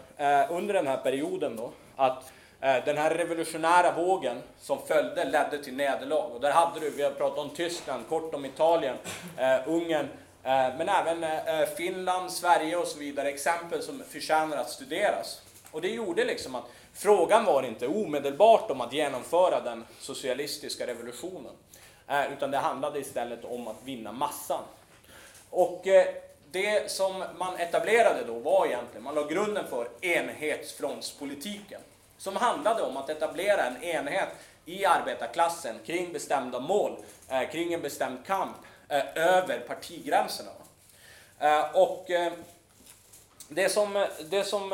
under den här perioden då att den här revolutionära vågen som följde ledde till nederlag. Och där hade du, vi har pratat om Tyskland, kort om Italien, Ungern, Eh, men även eh, Finland, Sverige och så vidare, exempel som förtjänar att studeras. Och det gjorde liksom att frågan var inte omedelbart om att genomföra den socialistiska revolutionen. Eh, utan det handlade istället om att vinna massan. Och det som man etablerade då var egentligen, man la grunden för enhetsfrontspolitiken. Som handlade om att etablera en enhet i arbetarklassen kring bestämda mål, kring en bestämd kamp Eh, över partigränserna. Eh, och eh, det som, det som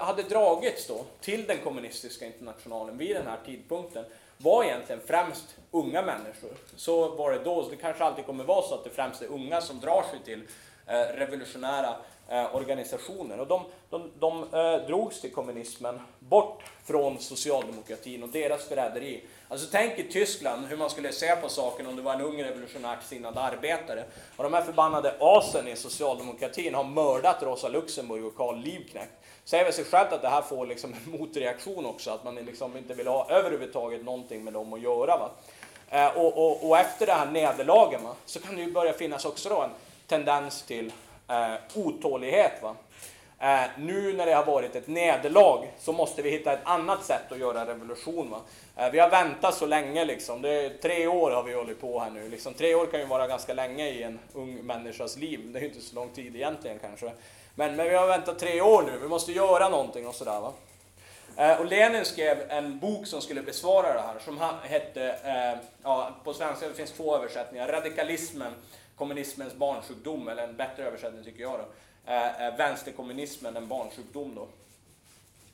hade dragits då till den kommunistiska internationalen vid den här tidpunkten var egentligen främst unga människor. Så var det då, så det kanske alltid kommer vara så att det främst är unga som drar sig till revolutionära organisationer. Och de, de, de drogs till kommunismen bort från socialdemokratin och deras förräderi. Alltså tänk i Tyskland hur man skulle se på saken om det var en ung revolutionärt sinnad arbetare. Och de här förbannade asen i socialdemokratin har mördat Rosa Luxemburg och Karl Liebknecht säger väl sig självt att det här får liksom en motreaktion också, att man liksom inte vill ha överhuvudtaget någonting med dem att göra. Va? Eh, och, och, och, efter det här nederlagen va, så kan det ju börja finnas också då en tendens till eh, otålighet. Va? Eh, nu när det har varit ett nederlag så måste vi hitta ett annat sätt att göra revolution. Va? Eh, vi har väntat så länge, liksom. det är, tre år har vi hållit på här nu. Liksom, tre år kan ju vara ganska länge i en ung människas liv, det är ju inte så lång tid egentligen kanske. Men, men vi har väntat tre år nu, vi måste göra någonting och sådär. Va? Eh, och Lenin skrev en bok som skulle besvara det här, som hette, eh, ja, på svenska det finns två översättningar, Radikalismen, kommunismens barnsjukdom, eller en bättre översättning tycker jag då, eh, vänsterkommunismen, en barnsjukdom då.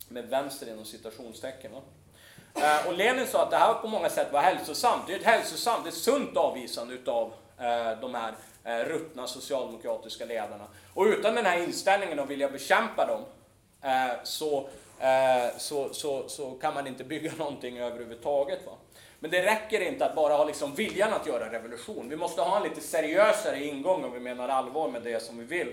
Med vänster inom citationstecken. Va? Eh, och Lenin sa att det här på många sätt var hälsosamt. Det är ett hälsosamt, ett sunt avvisande utav eh, de här eh, ruttna socialdemokratiska ledarna. Och utan den här inställningen att vilja bekämpa dem eh, så, eh, så, så, så kan man inte bygga någonting överhuvudtaget. Va? Men det räcker inte att bara ha liksom viljan att göra revolution. Vi måste ha en lite seriösare ingång om vi menar allvar med det som vi vill.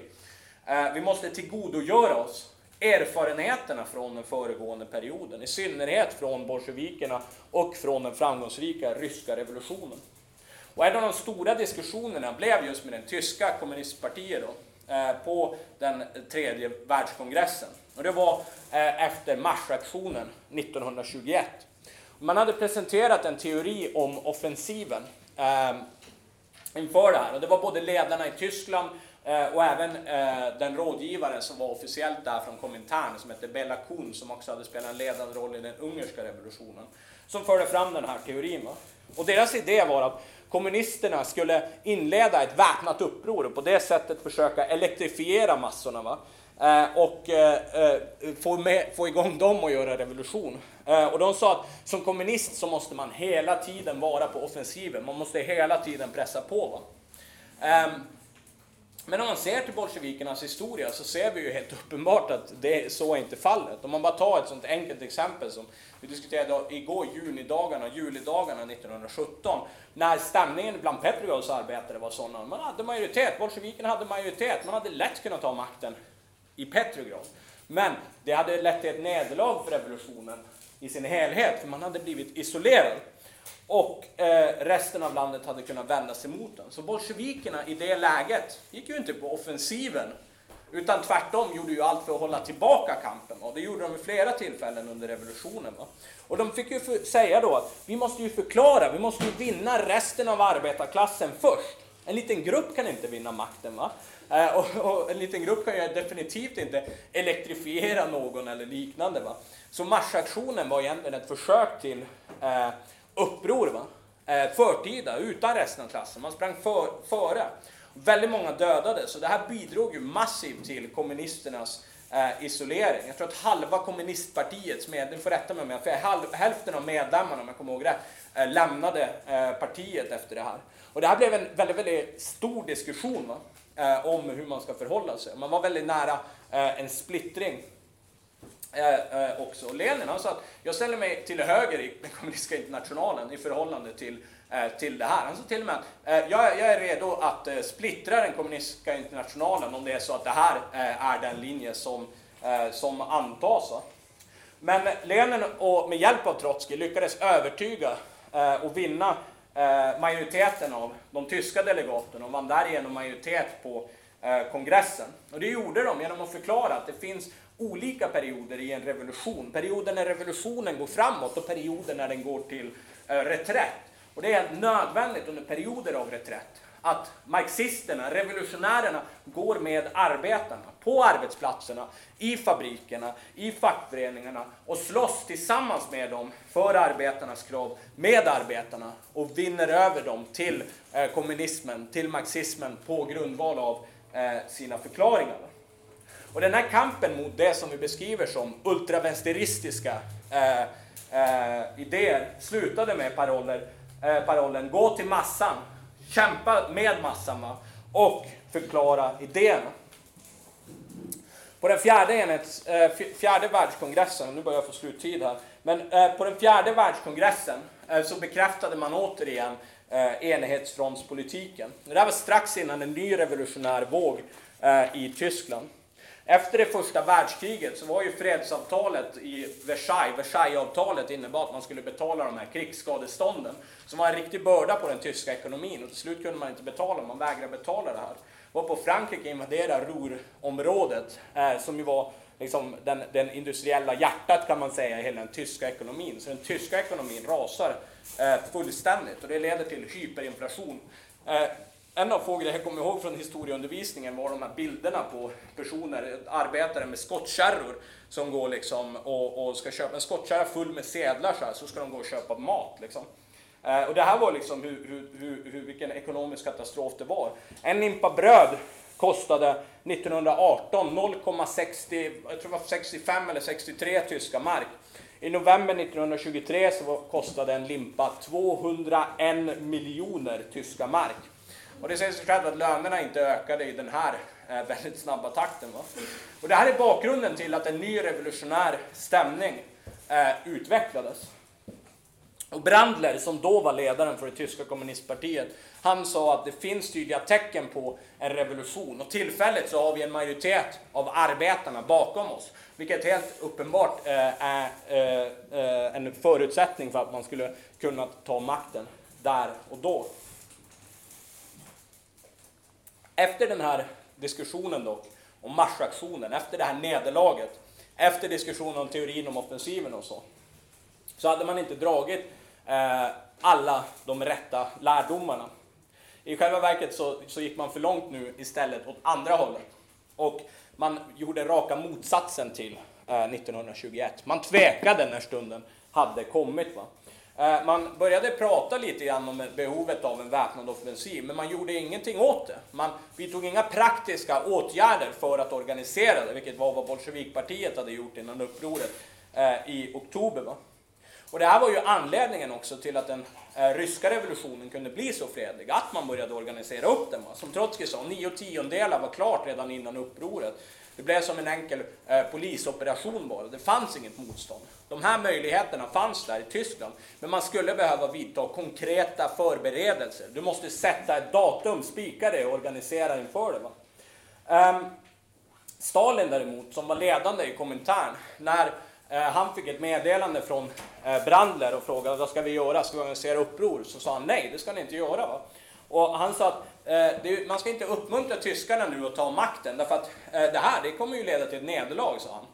Eh, vi måste tillgodogöra oss erfarenheterna från den föregående perioden, i synnerhet från bolsjevikerna och från den framgångsrika ryska revolutionen. Och en av de stora diskussionerna blev just med den tyska kommunistpartiet då, eh, på den tredje världskongressen. Och det var eh, efter marsaktionen 1921. Man hade presenterat en teori om offensiven eh, inför det här. Och det var både ledarna i Tyskland Eh, och även eh, den rådgivaren som var officiellt där från Komintern som hette Bella Kuhn som också hade spelat en ledande roll i den ungerska revolutionen. Som förde fram den här teorin. Och deras idé var att kommunisterna skulle inleda ett väpnat uppror och på det sättet försöka elektrifiera massorna. Va? Eh, och få, med, få igång dem att göra revolution. Och de sa att som kommunist så måste man hela tiden vara på offensiven, man måste hela tiden pressa på. Va? Ehm, men om man ser till bolsjevikernas historia så ser vi ju helt uppenbart att det, så är inte fallet. Om man bara tar ett sånt enkelt exempel som vi diskuterade igår, junidagarna, julidagarna 1917, när stämningen bland Petrograds arbetare var sådana. Man hade majoritet, bolsjevikerna hade majoritet, man hade lätt kunnat ta makten i Petrograd. Men det hade lett till ett nederlag för revolutionen i sin helhet, för man hade blivit isolerad. Och eh, resten av landet hade kunnat vända sig mot den. Så bolsjevikerna i det läget gick ju inte på offensiven utan tvärtom gjorde ju allt för att hålla tillbaka kampen. Och det gjorde de vid flera tillfällen under revolutionen. Va? Och de fick ju säga då att vi måste ju förklara, vi måste ju vinna resten av arbetarklassen först. En liten grupp kan inte vinna makten. Va? Eh, och, och, en liten grupp kan ju definitivt inte elektrifiera någon eller liknande. Va? Så marsaktionen var egentligen ett försök till eh, uppror. Va? Eh, förtida, utan resten av klassen. Man sprang för, före. Väldigt många dödades, så det här bidrog ju massivt till kommunisternas eh, isolering. Jag tror att halva kommunistpartiets medlemmar, får rätta mig om jag för hälften av medlemmarna, om jag kommer ihåg rätt, eh, lämnade eh, partiet efter det här. Och det här blev en väldigt, väldigt stor diskussion va? Eh, om hur man ska förhålla sig. Man var väldigt nära eh, en splittring Eh, eh, också. Och Lenin han sa att jag ställer mig till höger i den kommunistiska internationalen i förhållande till Eh, till det här. Han sa till och med att eh, jag, jag, är redo att eh, splittra den kommunistiska internationalen om det är så att det här eh, är den linje som, eh, som antas. Men Lenin och med hjälp av Trotskij lyckades övertyga och vinna majoriteten av de tyska delegaterna och vann därigenom majoritet på eh, kongressen. Och det gjorde de genom att förklara att det finns olika perioder i en revolution. Perioder när revolutionen går framåt och perioder när den går till eh, reträtt. Och det är nödvändigt under perioder av reträtt att marxisterna, revolutionärerna, går med arbetarna på arbetsplatserna, i fabrikerna, i fackföreningarna och slåss tillsammans med dem för arbetarnas krav, med arbetarna och vinner över dem till eh, kommunismen, till marxismen på grundval av eh, sina förklaringar. Och den här kampen mot det som vi beskriver som ultravänsteristiska eh, eh, idéer slutade med paroller, eh, parollen Gå till massan, kämpa med massan va? och förklara idéerna. På den fjärde, enhets, eh, fjärde världskongressen, nu börjar jag få sluttid här, men eh, på den fjärde världskongressen eh, så bekräftade man återigen eh, enhetsfrontspolitiken. Det här var strax innan en ny revolutionär våg eh, i Tyskland. Efter det första världskriget så var ju fredsavtalet i Versailles, Versaillesavtalet innebar att man skulle betala de här krigsskadestånden som var en riktig börda på den tyska ekonomin och till slut kunde man inte betala, man vägrade betala det här. Var på Frankrike invaderade Ruhrområdet eh, som ju var liksom den, den, industriella hjärtat kan man säga i hela den tyska ekonomin. Så den tyska ekonomin rasar eh, fullständigt och det leder till hyperinflation. Eh, en av få grejer jag kommer ihåg från historieundervisningen var de här bilderna på personer, arbetare med skottkärror som går liksom och, och ska köpa en skottkärra full med sedlar så, här, så ska de gå och köpa mat. Liksom. Eh, och det här var liksom hur, hur, hur, hur, vilken ekonomisk katastrof det var. En limpa bröd kostade 1918 0,60, jag tror det var 65 eller 63 tyska mark. I november 1923 så kostade en limpa 201 miljoner tyska mark. Och det säger sig självt att lönerna inte ökade i den här eh, väldigt snabba takten. Va? Och det här är bakgrunden till att en ny revolutionär stämning eh, utvecklades. Och Brandler, som då var ledaren för det tyska kommunistpartiet, han sa att det finns tydliga tecken på en revolution och tillfälligt så har vi en majoritet av arbetarna bakom oss. Vilket helt uppenbart eh, är eh, en förutsättning för att man skulle kunna ta makten där och då. Efter den här diskussionen dock, om marsaktionen, efter det här nederlaget, efter diskussionen om teorin om offensiven och så, så hade man inte dragit eh, alla de rätta lärdomarna. I själva verket så, så gick man för långt nu istället åt andra hållet. Och man gjorde raka motsatsen till eh, 1921. Man tvekade när stunden hade kommit. Va? Eh, man började prata lite grann om behovet av en väpnad offensiv, men man gjorde ingenting åt det. Man vidtog inga praktiska åtgärder för att organisera det, vilket var vad Bolsjevikpartiet hade gjort innan upproret eh, i oktober. Va? Och det här var ju anledningen också till att den eh, ryska revolutionen kunde bli så fredlig, att man började organisera upp den. Va? Som Trotskij sa, nio tiondelar var klart redan innan upproret. Det blev som en enkel eh, polisoperation bara, det fanns inget motstånd. De här möjligheterna fanns där i Tyskland, men man skulle behöva vidta konkreta förberedelser. Du måste sätta ett datum, spika det och organisera inför det. Va? Um, Stalin däremot, som var ledande i Komintern, när eh, han fick ett meddelande från eh, Brandler och frågade vad ska vi göra, ska vi organisera uppror? Så sa han nej, det ska ni inte göra. Va? Och han sa att Eh, det, man ska inte uppmuntra tyskarna nu att ta makten, därför att eh, det här det kommer ju leda till ett nederlag, sa han.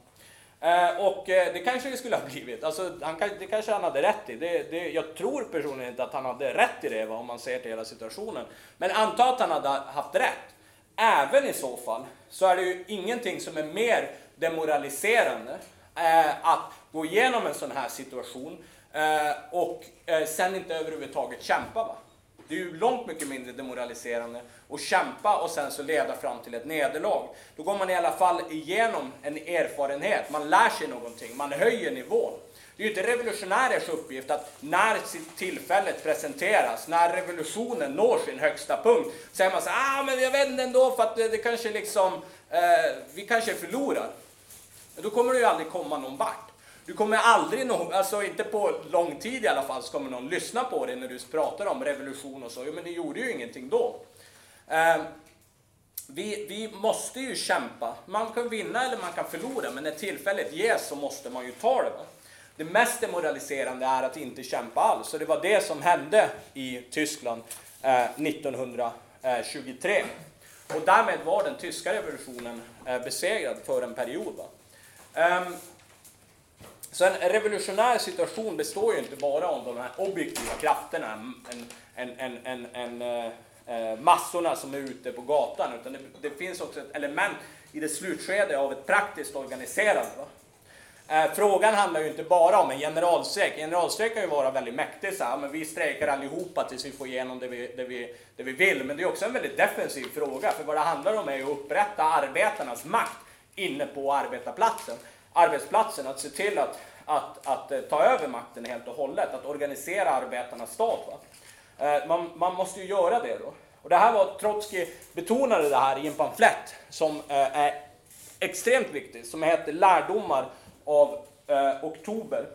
Eh, och eh, det kanske det skulle ha blivit. Alltså, han, det kanske han hade rätt i. Det, det, jag tror personligen inte att han hade rätt i det, va, om man ser till hela situationen. Men anta att han hade haft rätt. Även i så fall, så är det ju ingenting som är mer demoraliserande eh, att gå igenom en sån här situation eh, och eh, sen inte överhuvudtaget kämpa. Va? Det är ju långt mycket mindre demoraliserande att kämpa och sen så leda fram till ett nederlag. Då går man i alla fall igenom en erfarenhet, man lär sig någonting, man höjer nivån. Det är ju inte revolutionärers uppgift att när tillfället presenteras, när revolutionen når sin högsta punkt, säger man så ah men jag vet ändå för att det, det kanske liksom, eh, vi kanske förlorar. Då kommer det ju aldrig komma någon vart. Du kommer aldrig, någon, alltså inte på lång tid i alla fall, så kommer någon lyssna på dig när du pratar om revolution och så. Jo, men det gjorde ju ingenting då. Eh, vi, vi måste ju kämpa. Man kan vinna eller man kan förlora, men när tillfället ges så måste man ju ta det. Va? Det mest demoraliserande är att inte kämpa alls. Och det var det som hände i Tyskland eh, 1923. Och därmed var den tyska revolutionen eh, besegrad för en period. Va? Ehm, så en revolutionär situation består ju inte bara av de här objektiva krafterna, en, en, en, en, en eh, eh, massorna som är ute på gatan, utan det, det, finns också ett element i det slutskede av ett praktiskt organiserande. Va? Eh, frågan handlar ju inte bara om en generalstrejk. En Generalstrejk kan ju vara väldigt mäktig, så här, men vi strejkar allihopa tills vi får igenom det vi, det, vi, det vi vill. Men det är också en väldigt defensiv fråga, för vad det handlar om är ju att upprätta arbetarnas makt inne på arbetarplatsen. Arbetsplatsen, att se till att, att, att, eh, ta över makten helt och hållet, att organisera arbetarnas stat. Va? Eh, man, man måste ju göra det då. Och det här var, Trotskij betonade det här i en pamflett som eh, är extremt viktig, som heter Lärdomar av eh, oktober.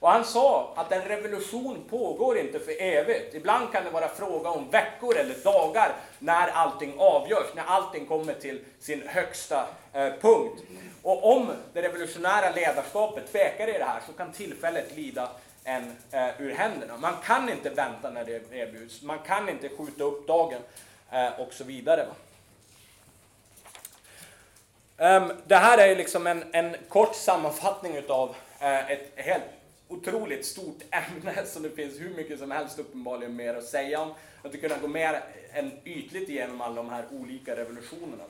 Och han sa att en revolution pågår inte för evigt. Ibland kan det vara fråga om veckor eller dagar när allting avgörs, när allting kommer till sin högsta eh, punkt. Och om det revolutionära ledarskapet tvekar i det här så kan tillfället lida en eh, ur händerna. Man kan inte vänta när det erbjuds, man kan inte skjuta upp dagen eh, och så vidare. Ehm, det här är liksom en, en kort sammanfattning utav eh, ett helt otroligt stort ämne som det finns hur mycket som helst uppenbarligen mer att säga om. Att kunna gå mer än ytligt igenom alla de här olika revolutionerna.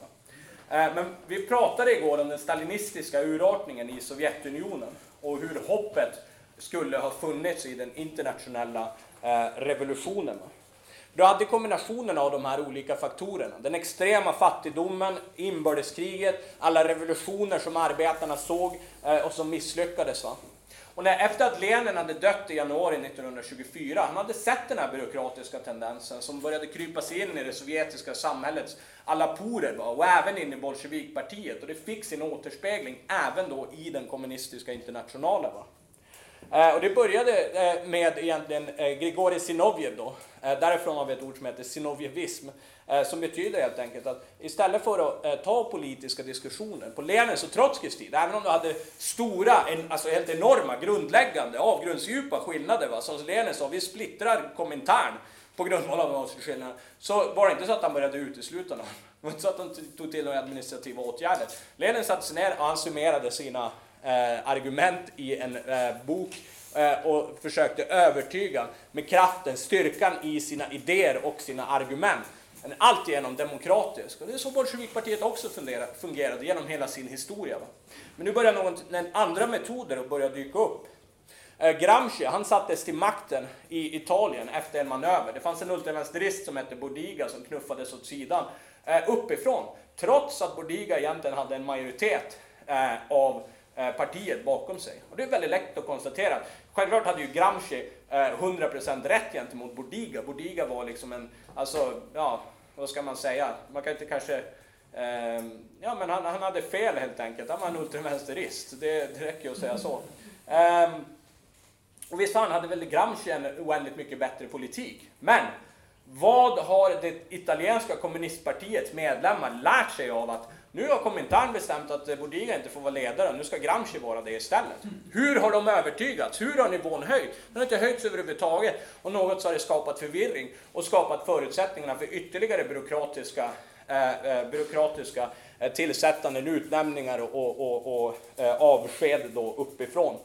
Eh, men vi pratade igår om den stalinistiska urartningen i Sovjetunionen och hur hoppet skulle ha funnits i den internationella eh, revolutionen. Du hade kombinationen av de här olika faktorerna. Den extrema fattigdomen, inbördeskriget, alla revolutioner som arbetarna såg eh, och som misslyckades. Va? Och när, efter att Lenin hade dött i januari 1924, han hade sett den här byråkratiska tendensen som började krypa sig in i det sovjetiska samhällets alla porer va? och även in i Bolsjevikpartiet. Och det fick sin återspegling även då i den kommunistiska internationalen. Va? Eh, och det började eh, med egentligen eh, Grigorij Sinovjev då. Eh, därifrån har vi ett ord som heter sinovjevism. Eh, som betyder helt enkelt att istället för att eh, ta politiska diskussioner på Lenins och Trotskijs tid, även om du hade stora, alltså helt enorma, grundläggande, avgrundsdjupa skillnader, va? som Lenin sa, vi splittrar Komintern på grundval av de skillnaderna, så var det inte så att han började utesluta någon. Det var inte så att han tog till några administrativa åtgärder. Lenin satte sig ner och han summerade sina eh, argument i en eh, bok eh, och försökte övertyga med kraften, styrkan i sina idéer och sina argument. En alltigenom demokratisk. Och det är så Bolsjevikpartiet också fungerade genom hela sin historia. Va? Men nu börjar någon, andra metoder att börja dyka upp. Eh, Gramsci, han sattes till makten i Italien efter en manöver. Det fanns en ultravänsterist som hette Bodiga som knuffades åt sidan eh, uppifrån. Trots att Bodiga egentligen hade en majoritet eh, av Eh, partiet bakom sig. Och det är väldigt lätt att konstatera. Självklart hade ju Gramsci eh, 100% rätt gentemot Bodiga. Bodiga var liksom en, alltså, ja, vad ska man säga? Man kan inte kanske eh, ja, men han, han, hade fel helt enkelt. Han var en ultravänsterist. Det, det räcker att säga så. Eh, och visst fan hade väl Gramsci en oändligt mycket bättre politik. Men vad har det italienska kommunistpartiets medlemmar lärt sig av att nu har Komintern bestämt att eh, Bodiga inte får vara ledare, nu ska Gramsci vara det istället. Hur har de övertygats? Hur har nivån höjt? Den har inte höjts överhuvudtaget och något så har det skapat förvirring och skapat förutsättningarna för ytterligare byråkratiska, eh, eh byråkratiska eh, tillsättanden, utnämningar och, och, och, eh, avsked då uppifrån.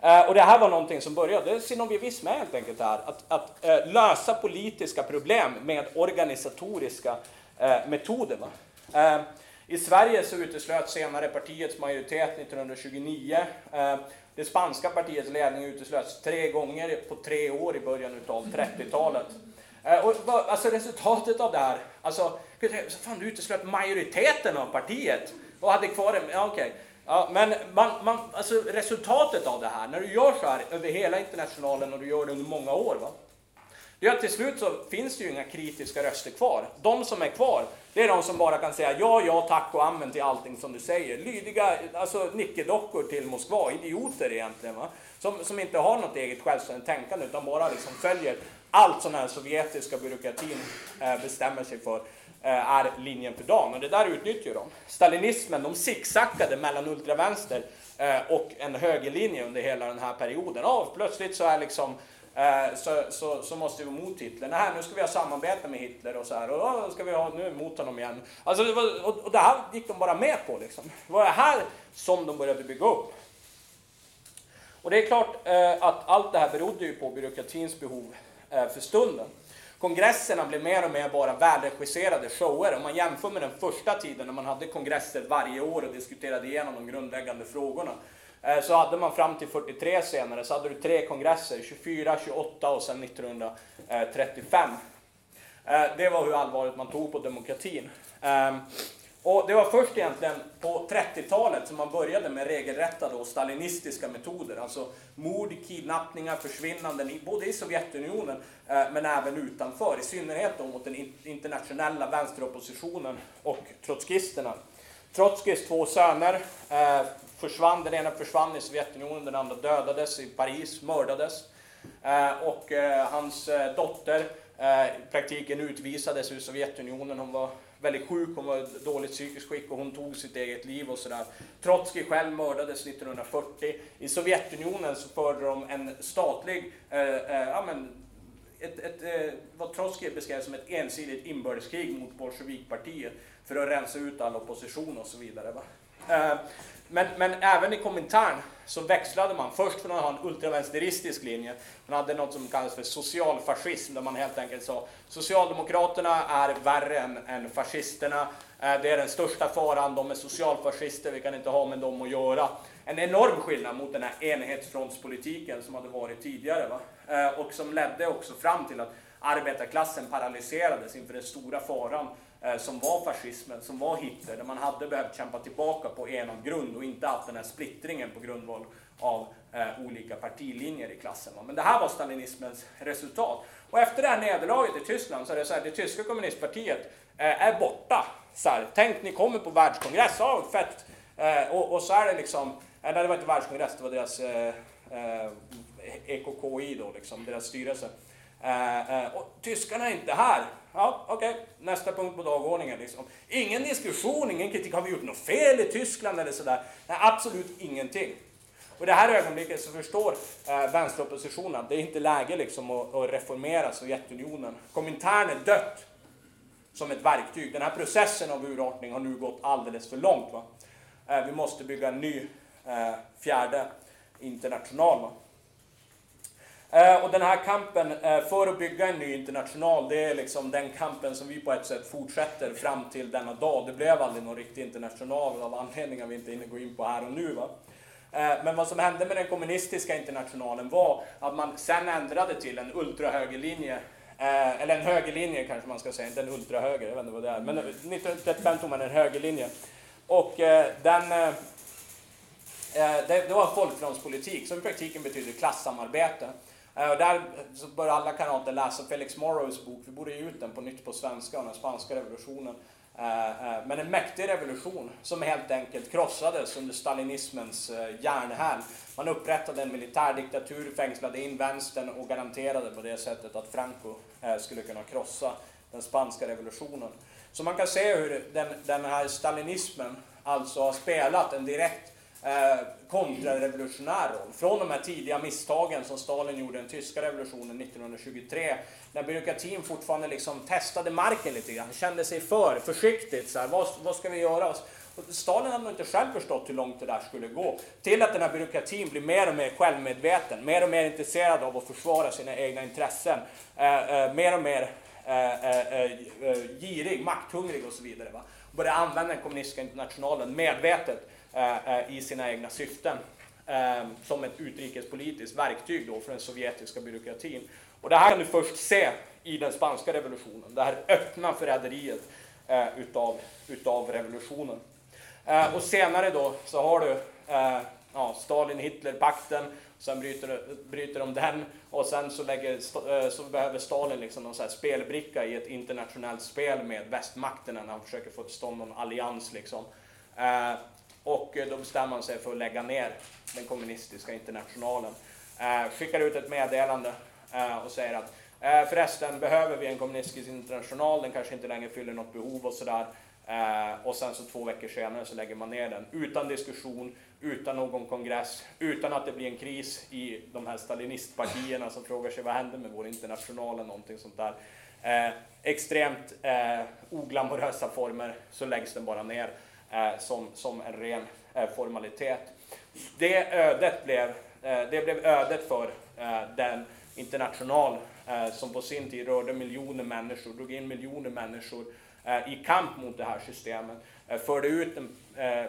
Eh, och det här var någonting som började, synovievism är helt enkelt här, att, att eh, lösa politiska problem med organisatoriska eh, metoder. Va? Eh, i Sverige så uteslöt senare partiets majoritet 1929. Eh, det spanska partiets ledning uteslöts tre gånger på tre år i början av 30-talet. Eh, och alltså resultatet av det här, alltså, fan du uteslöt majoriteten av partiet och hade kvar en, ja okej. Okay. Ja, men man, man, alltså resultatet av det här, när du gör så här över hela internationalen och du gör det under många år, va? Det är att till slut så finns det ju inga kritiska röster kvar. De som är kvar, det är de som bara kan säga ja, ja, tack och amen till allting som du säger. Lydiga, alltså nickedockor till Moskva, idioter egentligen. Va? Som, som inte har något eget självständigt tänkande utan bara liksom följer allt som den sovjetiska byråkratin eh, bestämmer sig för eh, är linjen för dagen. Och det där utnyttjar de. Stalinismen, de zigzackade mellan ultravänster eh, och en högerlinje under hela den här perioden. Ja, plötsligt så är liksom Eh, så, så, så måste vi vara mot Hitler. Nej, nu ska vi ha samarbete med Hitler och så här. Och då ska vi ha, nu är vi mot honom igen. Alltså, det var, och, och det här gick de bara med på liksom. Det var det här som de började bygga upp. Och det är klart eh, att allt det här berodde ju på byråkratins behov eh, för stunden. Kongresserna blev mer och mer bara välregisserade shower. Om man jämför med den första tiden när man hade kongresser varje år och diskuterade igenom de grundläggande frågorna. Eh, så hade man fram till 43 senare så hade du tre kongresser, 24, 28 och sen 1935. Eh, det var hur allvarligt man tog på demokratin. Ehm, och det var först egentligen på 30-talet som man började med regelrätta då stalinistiska metoder. Alltså mord, kidnappningar, försvinnanden, både i Sovjetunionen eh, men även utanför. I synnerhet då mot den internationella vänsteroppositionen och trotskisterna. Trotskis två söner försvann. Den ena försvann i Sovjetunionen, den andra dödades i Paris, mördades. Eh, och eh, hans eh, dotter i praktiken utvisades ur Sovjetunionen. Hon var väldigt sjuk, hon var i dåligt psykiskt skick och hon tog sitt eget liv och sådär. Trotskij själv mördades 1940. I Sovjetunionen så förde de en statlig, eh, eh, ja men, ett, ett, eh, vad Trotskij beskrev som ett ensidigt inbördeskrig mot bolsjevikpartiet för att rensa ut all opposition och så vidare. Va? Men, men även i Komintern så växlade man först från att ha en ultravänsteristisk linje. Man hade något som kallas för socialfascism där man helt enkelt sa Socialdemokraterna är värre än, än fascisterna. Eh, det är den största faran, de är socialfascister, vi kan inte ha med dem att göra. En enorm skillnad mot den här enhetsfrontspolitiken som hade varit tidigare. Va? Eh, och som ledde också fram till att arbetarklassen paralyserades inför den stora faran Eh, som var fascismen, som var Hitler, där man hade behövt kämpa tillbaka på enad grund och inte haft den här splittringen på grundval av eh, olika partilinjer i klassen. Men det här var stalinismens resultat. Och efter det här nederlaget i Tyskland så är det så här, det tyska kommunistpartiet eh, är borta. Så här, tänk, ni kommer på världskongress, ja, fett! Eh, och, och, så är det liksom, eh, nej det var inte världskongress, det var deras EKKI eh, eh då, liksom, deras styrelse. och tyskarna är inte här. Ja, okej. Okay. Nästa punkt på dagordningen. Liksom. Ingen diskussion, ingen kritik. Har vi gjort något fel i Tyskland eller sådär? Nej, absolut ingenting. Och i det här ögonblicket så förstår eh, vänsteroppositionen att det är inte läge liksom, att, att reformera Sovjetunionen. Komintern är dött som ett verktyg. Den här processen av urartning har nu gått alldeles för långt. Va? Eh, vi måste bygga en ny eh, fjärde international. Va? Eh, och den här kampen eh, för att bygga en ny international, det är liksom den kampen som vi på ett sätt fortsätter fram till denna dag. Det blev aldrig någon riktig international av anledningar vi inte hinner gå in på här och nu. Va? Eh, men vad som hände med den kommunistiska internationalen var att man sen ändrade till en ultrahögerlinje eller en högerlinje kanske man ska säga, inte en ultrahöger, jag vet inte vad det är. Men 1935 tog man en högerlinje. Och den, det var en folkfrontspolitik som i praktiken betyder klassamarbete. Eh, och där så bör alla kamrater läsa Felix Morrows bok, vi borde ge ut den på nytt på svenska, om den spanska revolutionen. Eh, eh, men en mäktig revolution som helt enkelt krossades under stalinismens järnhäl. Man upprättade en militärdiktatur, fängslade in vänstern och garanterade på det sättet att Franco skulle kunna krossa den spanska revolutionen. Så man kan se hur den, den här stalinismen alltså har spelat en direkt eh, kontrarevolutionär roll. Från de här tidiga misstagen som Stalin gjorde i den tyska revolutionen 1923, när byråkratin fortfarande liksom testade marken lite grann, kände sig för försiktigt. Så här, vad, vad ska vi göra? Och Stalin hade nog inte själv förstått hur långt det där skulle gå. Till att den här byråkratin blir mer och mer självmedveten, mer och mer intresserad av att försvara sina egna intressen, eh, eh, mer och mer eh, eh, eh, eh girig, makthungrig och så vidare. Va? Börjar använda den kommunistiska internationalen medvetet Eh, eh, i sina egna syften eh, som ett utrikespolitiskt verktyg då för den sovjetiska byråkratin. Och det här kan du först se i den spanska revolutionen, det här öppna förräderiet utav, utav revolutionen. Och senare då så har du ja, Stalin-Hitler-pakten, sen bryter, bryter de den och sen så, lägger, så behöver Stalin liksom någon så här spelbricka i ett internationellt spel med västmakterna när han försöker få till stånd någon allians. Liksom. Och eh, då bestämmer man sig för att lägga ner den kommunistiska internationalen. Eh, skickar ut ett meddelande eh, och säger att eh, förresten behöver vi en kommunistisk international, den kanske inte längre fyller något behov och sådär. Eh, och sen så två veckor senare så lägger man ner den utan diskussion, utan någon kongress, utan att det blir en kris i de här stalinistpartierna som frågar sig vad händer med vår international eller någonting sånt där. Eh, extremt eh, oglamorösa former så läggs den bara ner Eh, som, som en ren eh, formalitet. Det ödet blev, eh, det blev ödet för den international som på sin tid rörde miljoner människor, drog in miljoner människor i kamp mot det här systemet, förde ut den,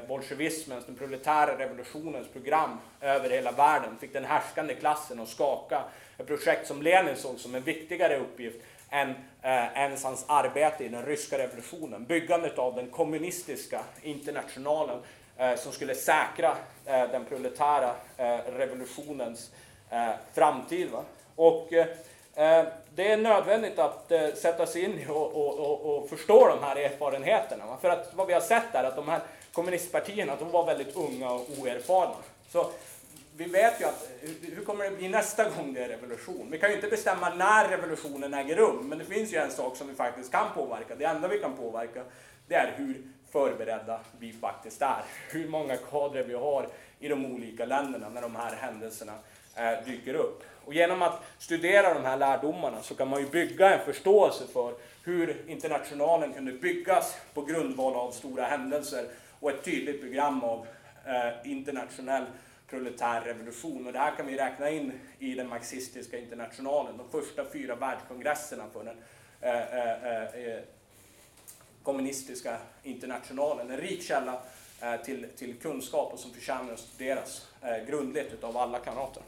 bolsjevismens, den proletära revolutionens program över hela världen, fick den härskande klassen att skaka. Ett projekt som Lenin såg som en viktigare uppgift än eh, ens hans arbete i den ryska revolutionen. Byggandet av den kommunistiska internationalen eh, som skulle säkra eh, den proletära eh, revolutionens eh, framtid. Va? Och eh, eh det är nödvändigt att eh, sätta sig in och, och, och, och, förstå de här erfarenheterna. Va? För att vad vi har sett är att de här kommunistpartierna de var väldigt unga och oerfarna. Så vi vet ju att eh, hur kommer det bli nästa gång det är revolution? Vi kan ju inte bestämma när revolutionen äger rum, men det finns ju en sak som vi faktiskt kan påverka. Det enda vi kan påverka, det är hur förberedda vi faktiskt är. Hur många kadrer vi har i de olika länderna när de här händelserna eh, dyker upp. Och genom att studera de här lärdomarna så kan man ju bygga en förståelse för hur internationalen kunde byggas på grundval av stora händelser och ett tydligt program av eh, internationell proletär revolution. Och det här kan vi räkna in i den marxistiska internationalen, de första fyra världskongresserna för den eh, eh, eh, eh kommunistiska internationalen. En rik källa eh, till, till kunskap och som förtjänar att studeras eh, grundligt utav alla kamrater.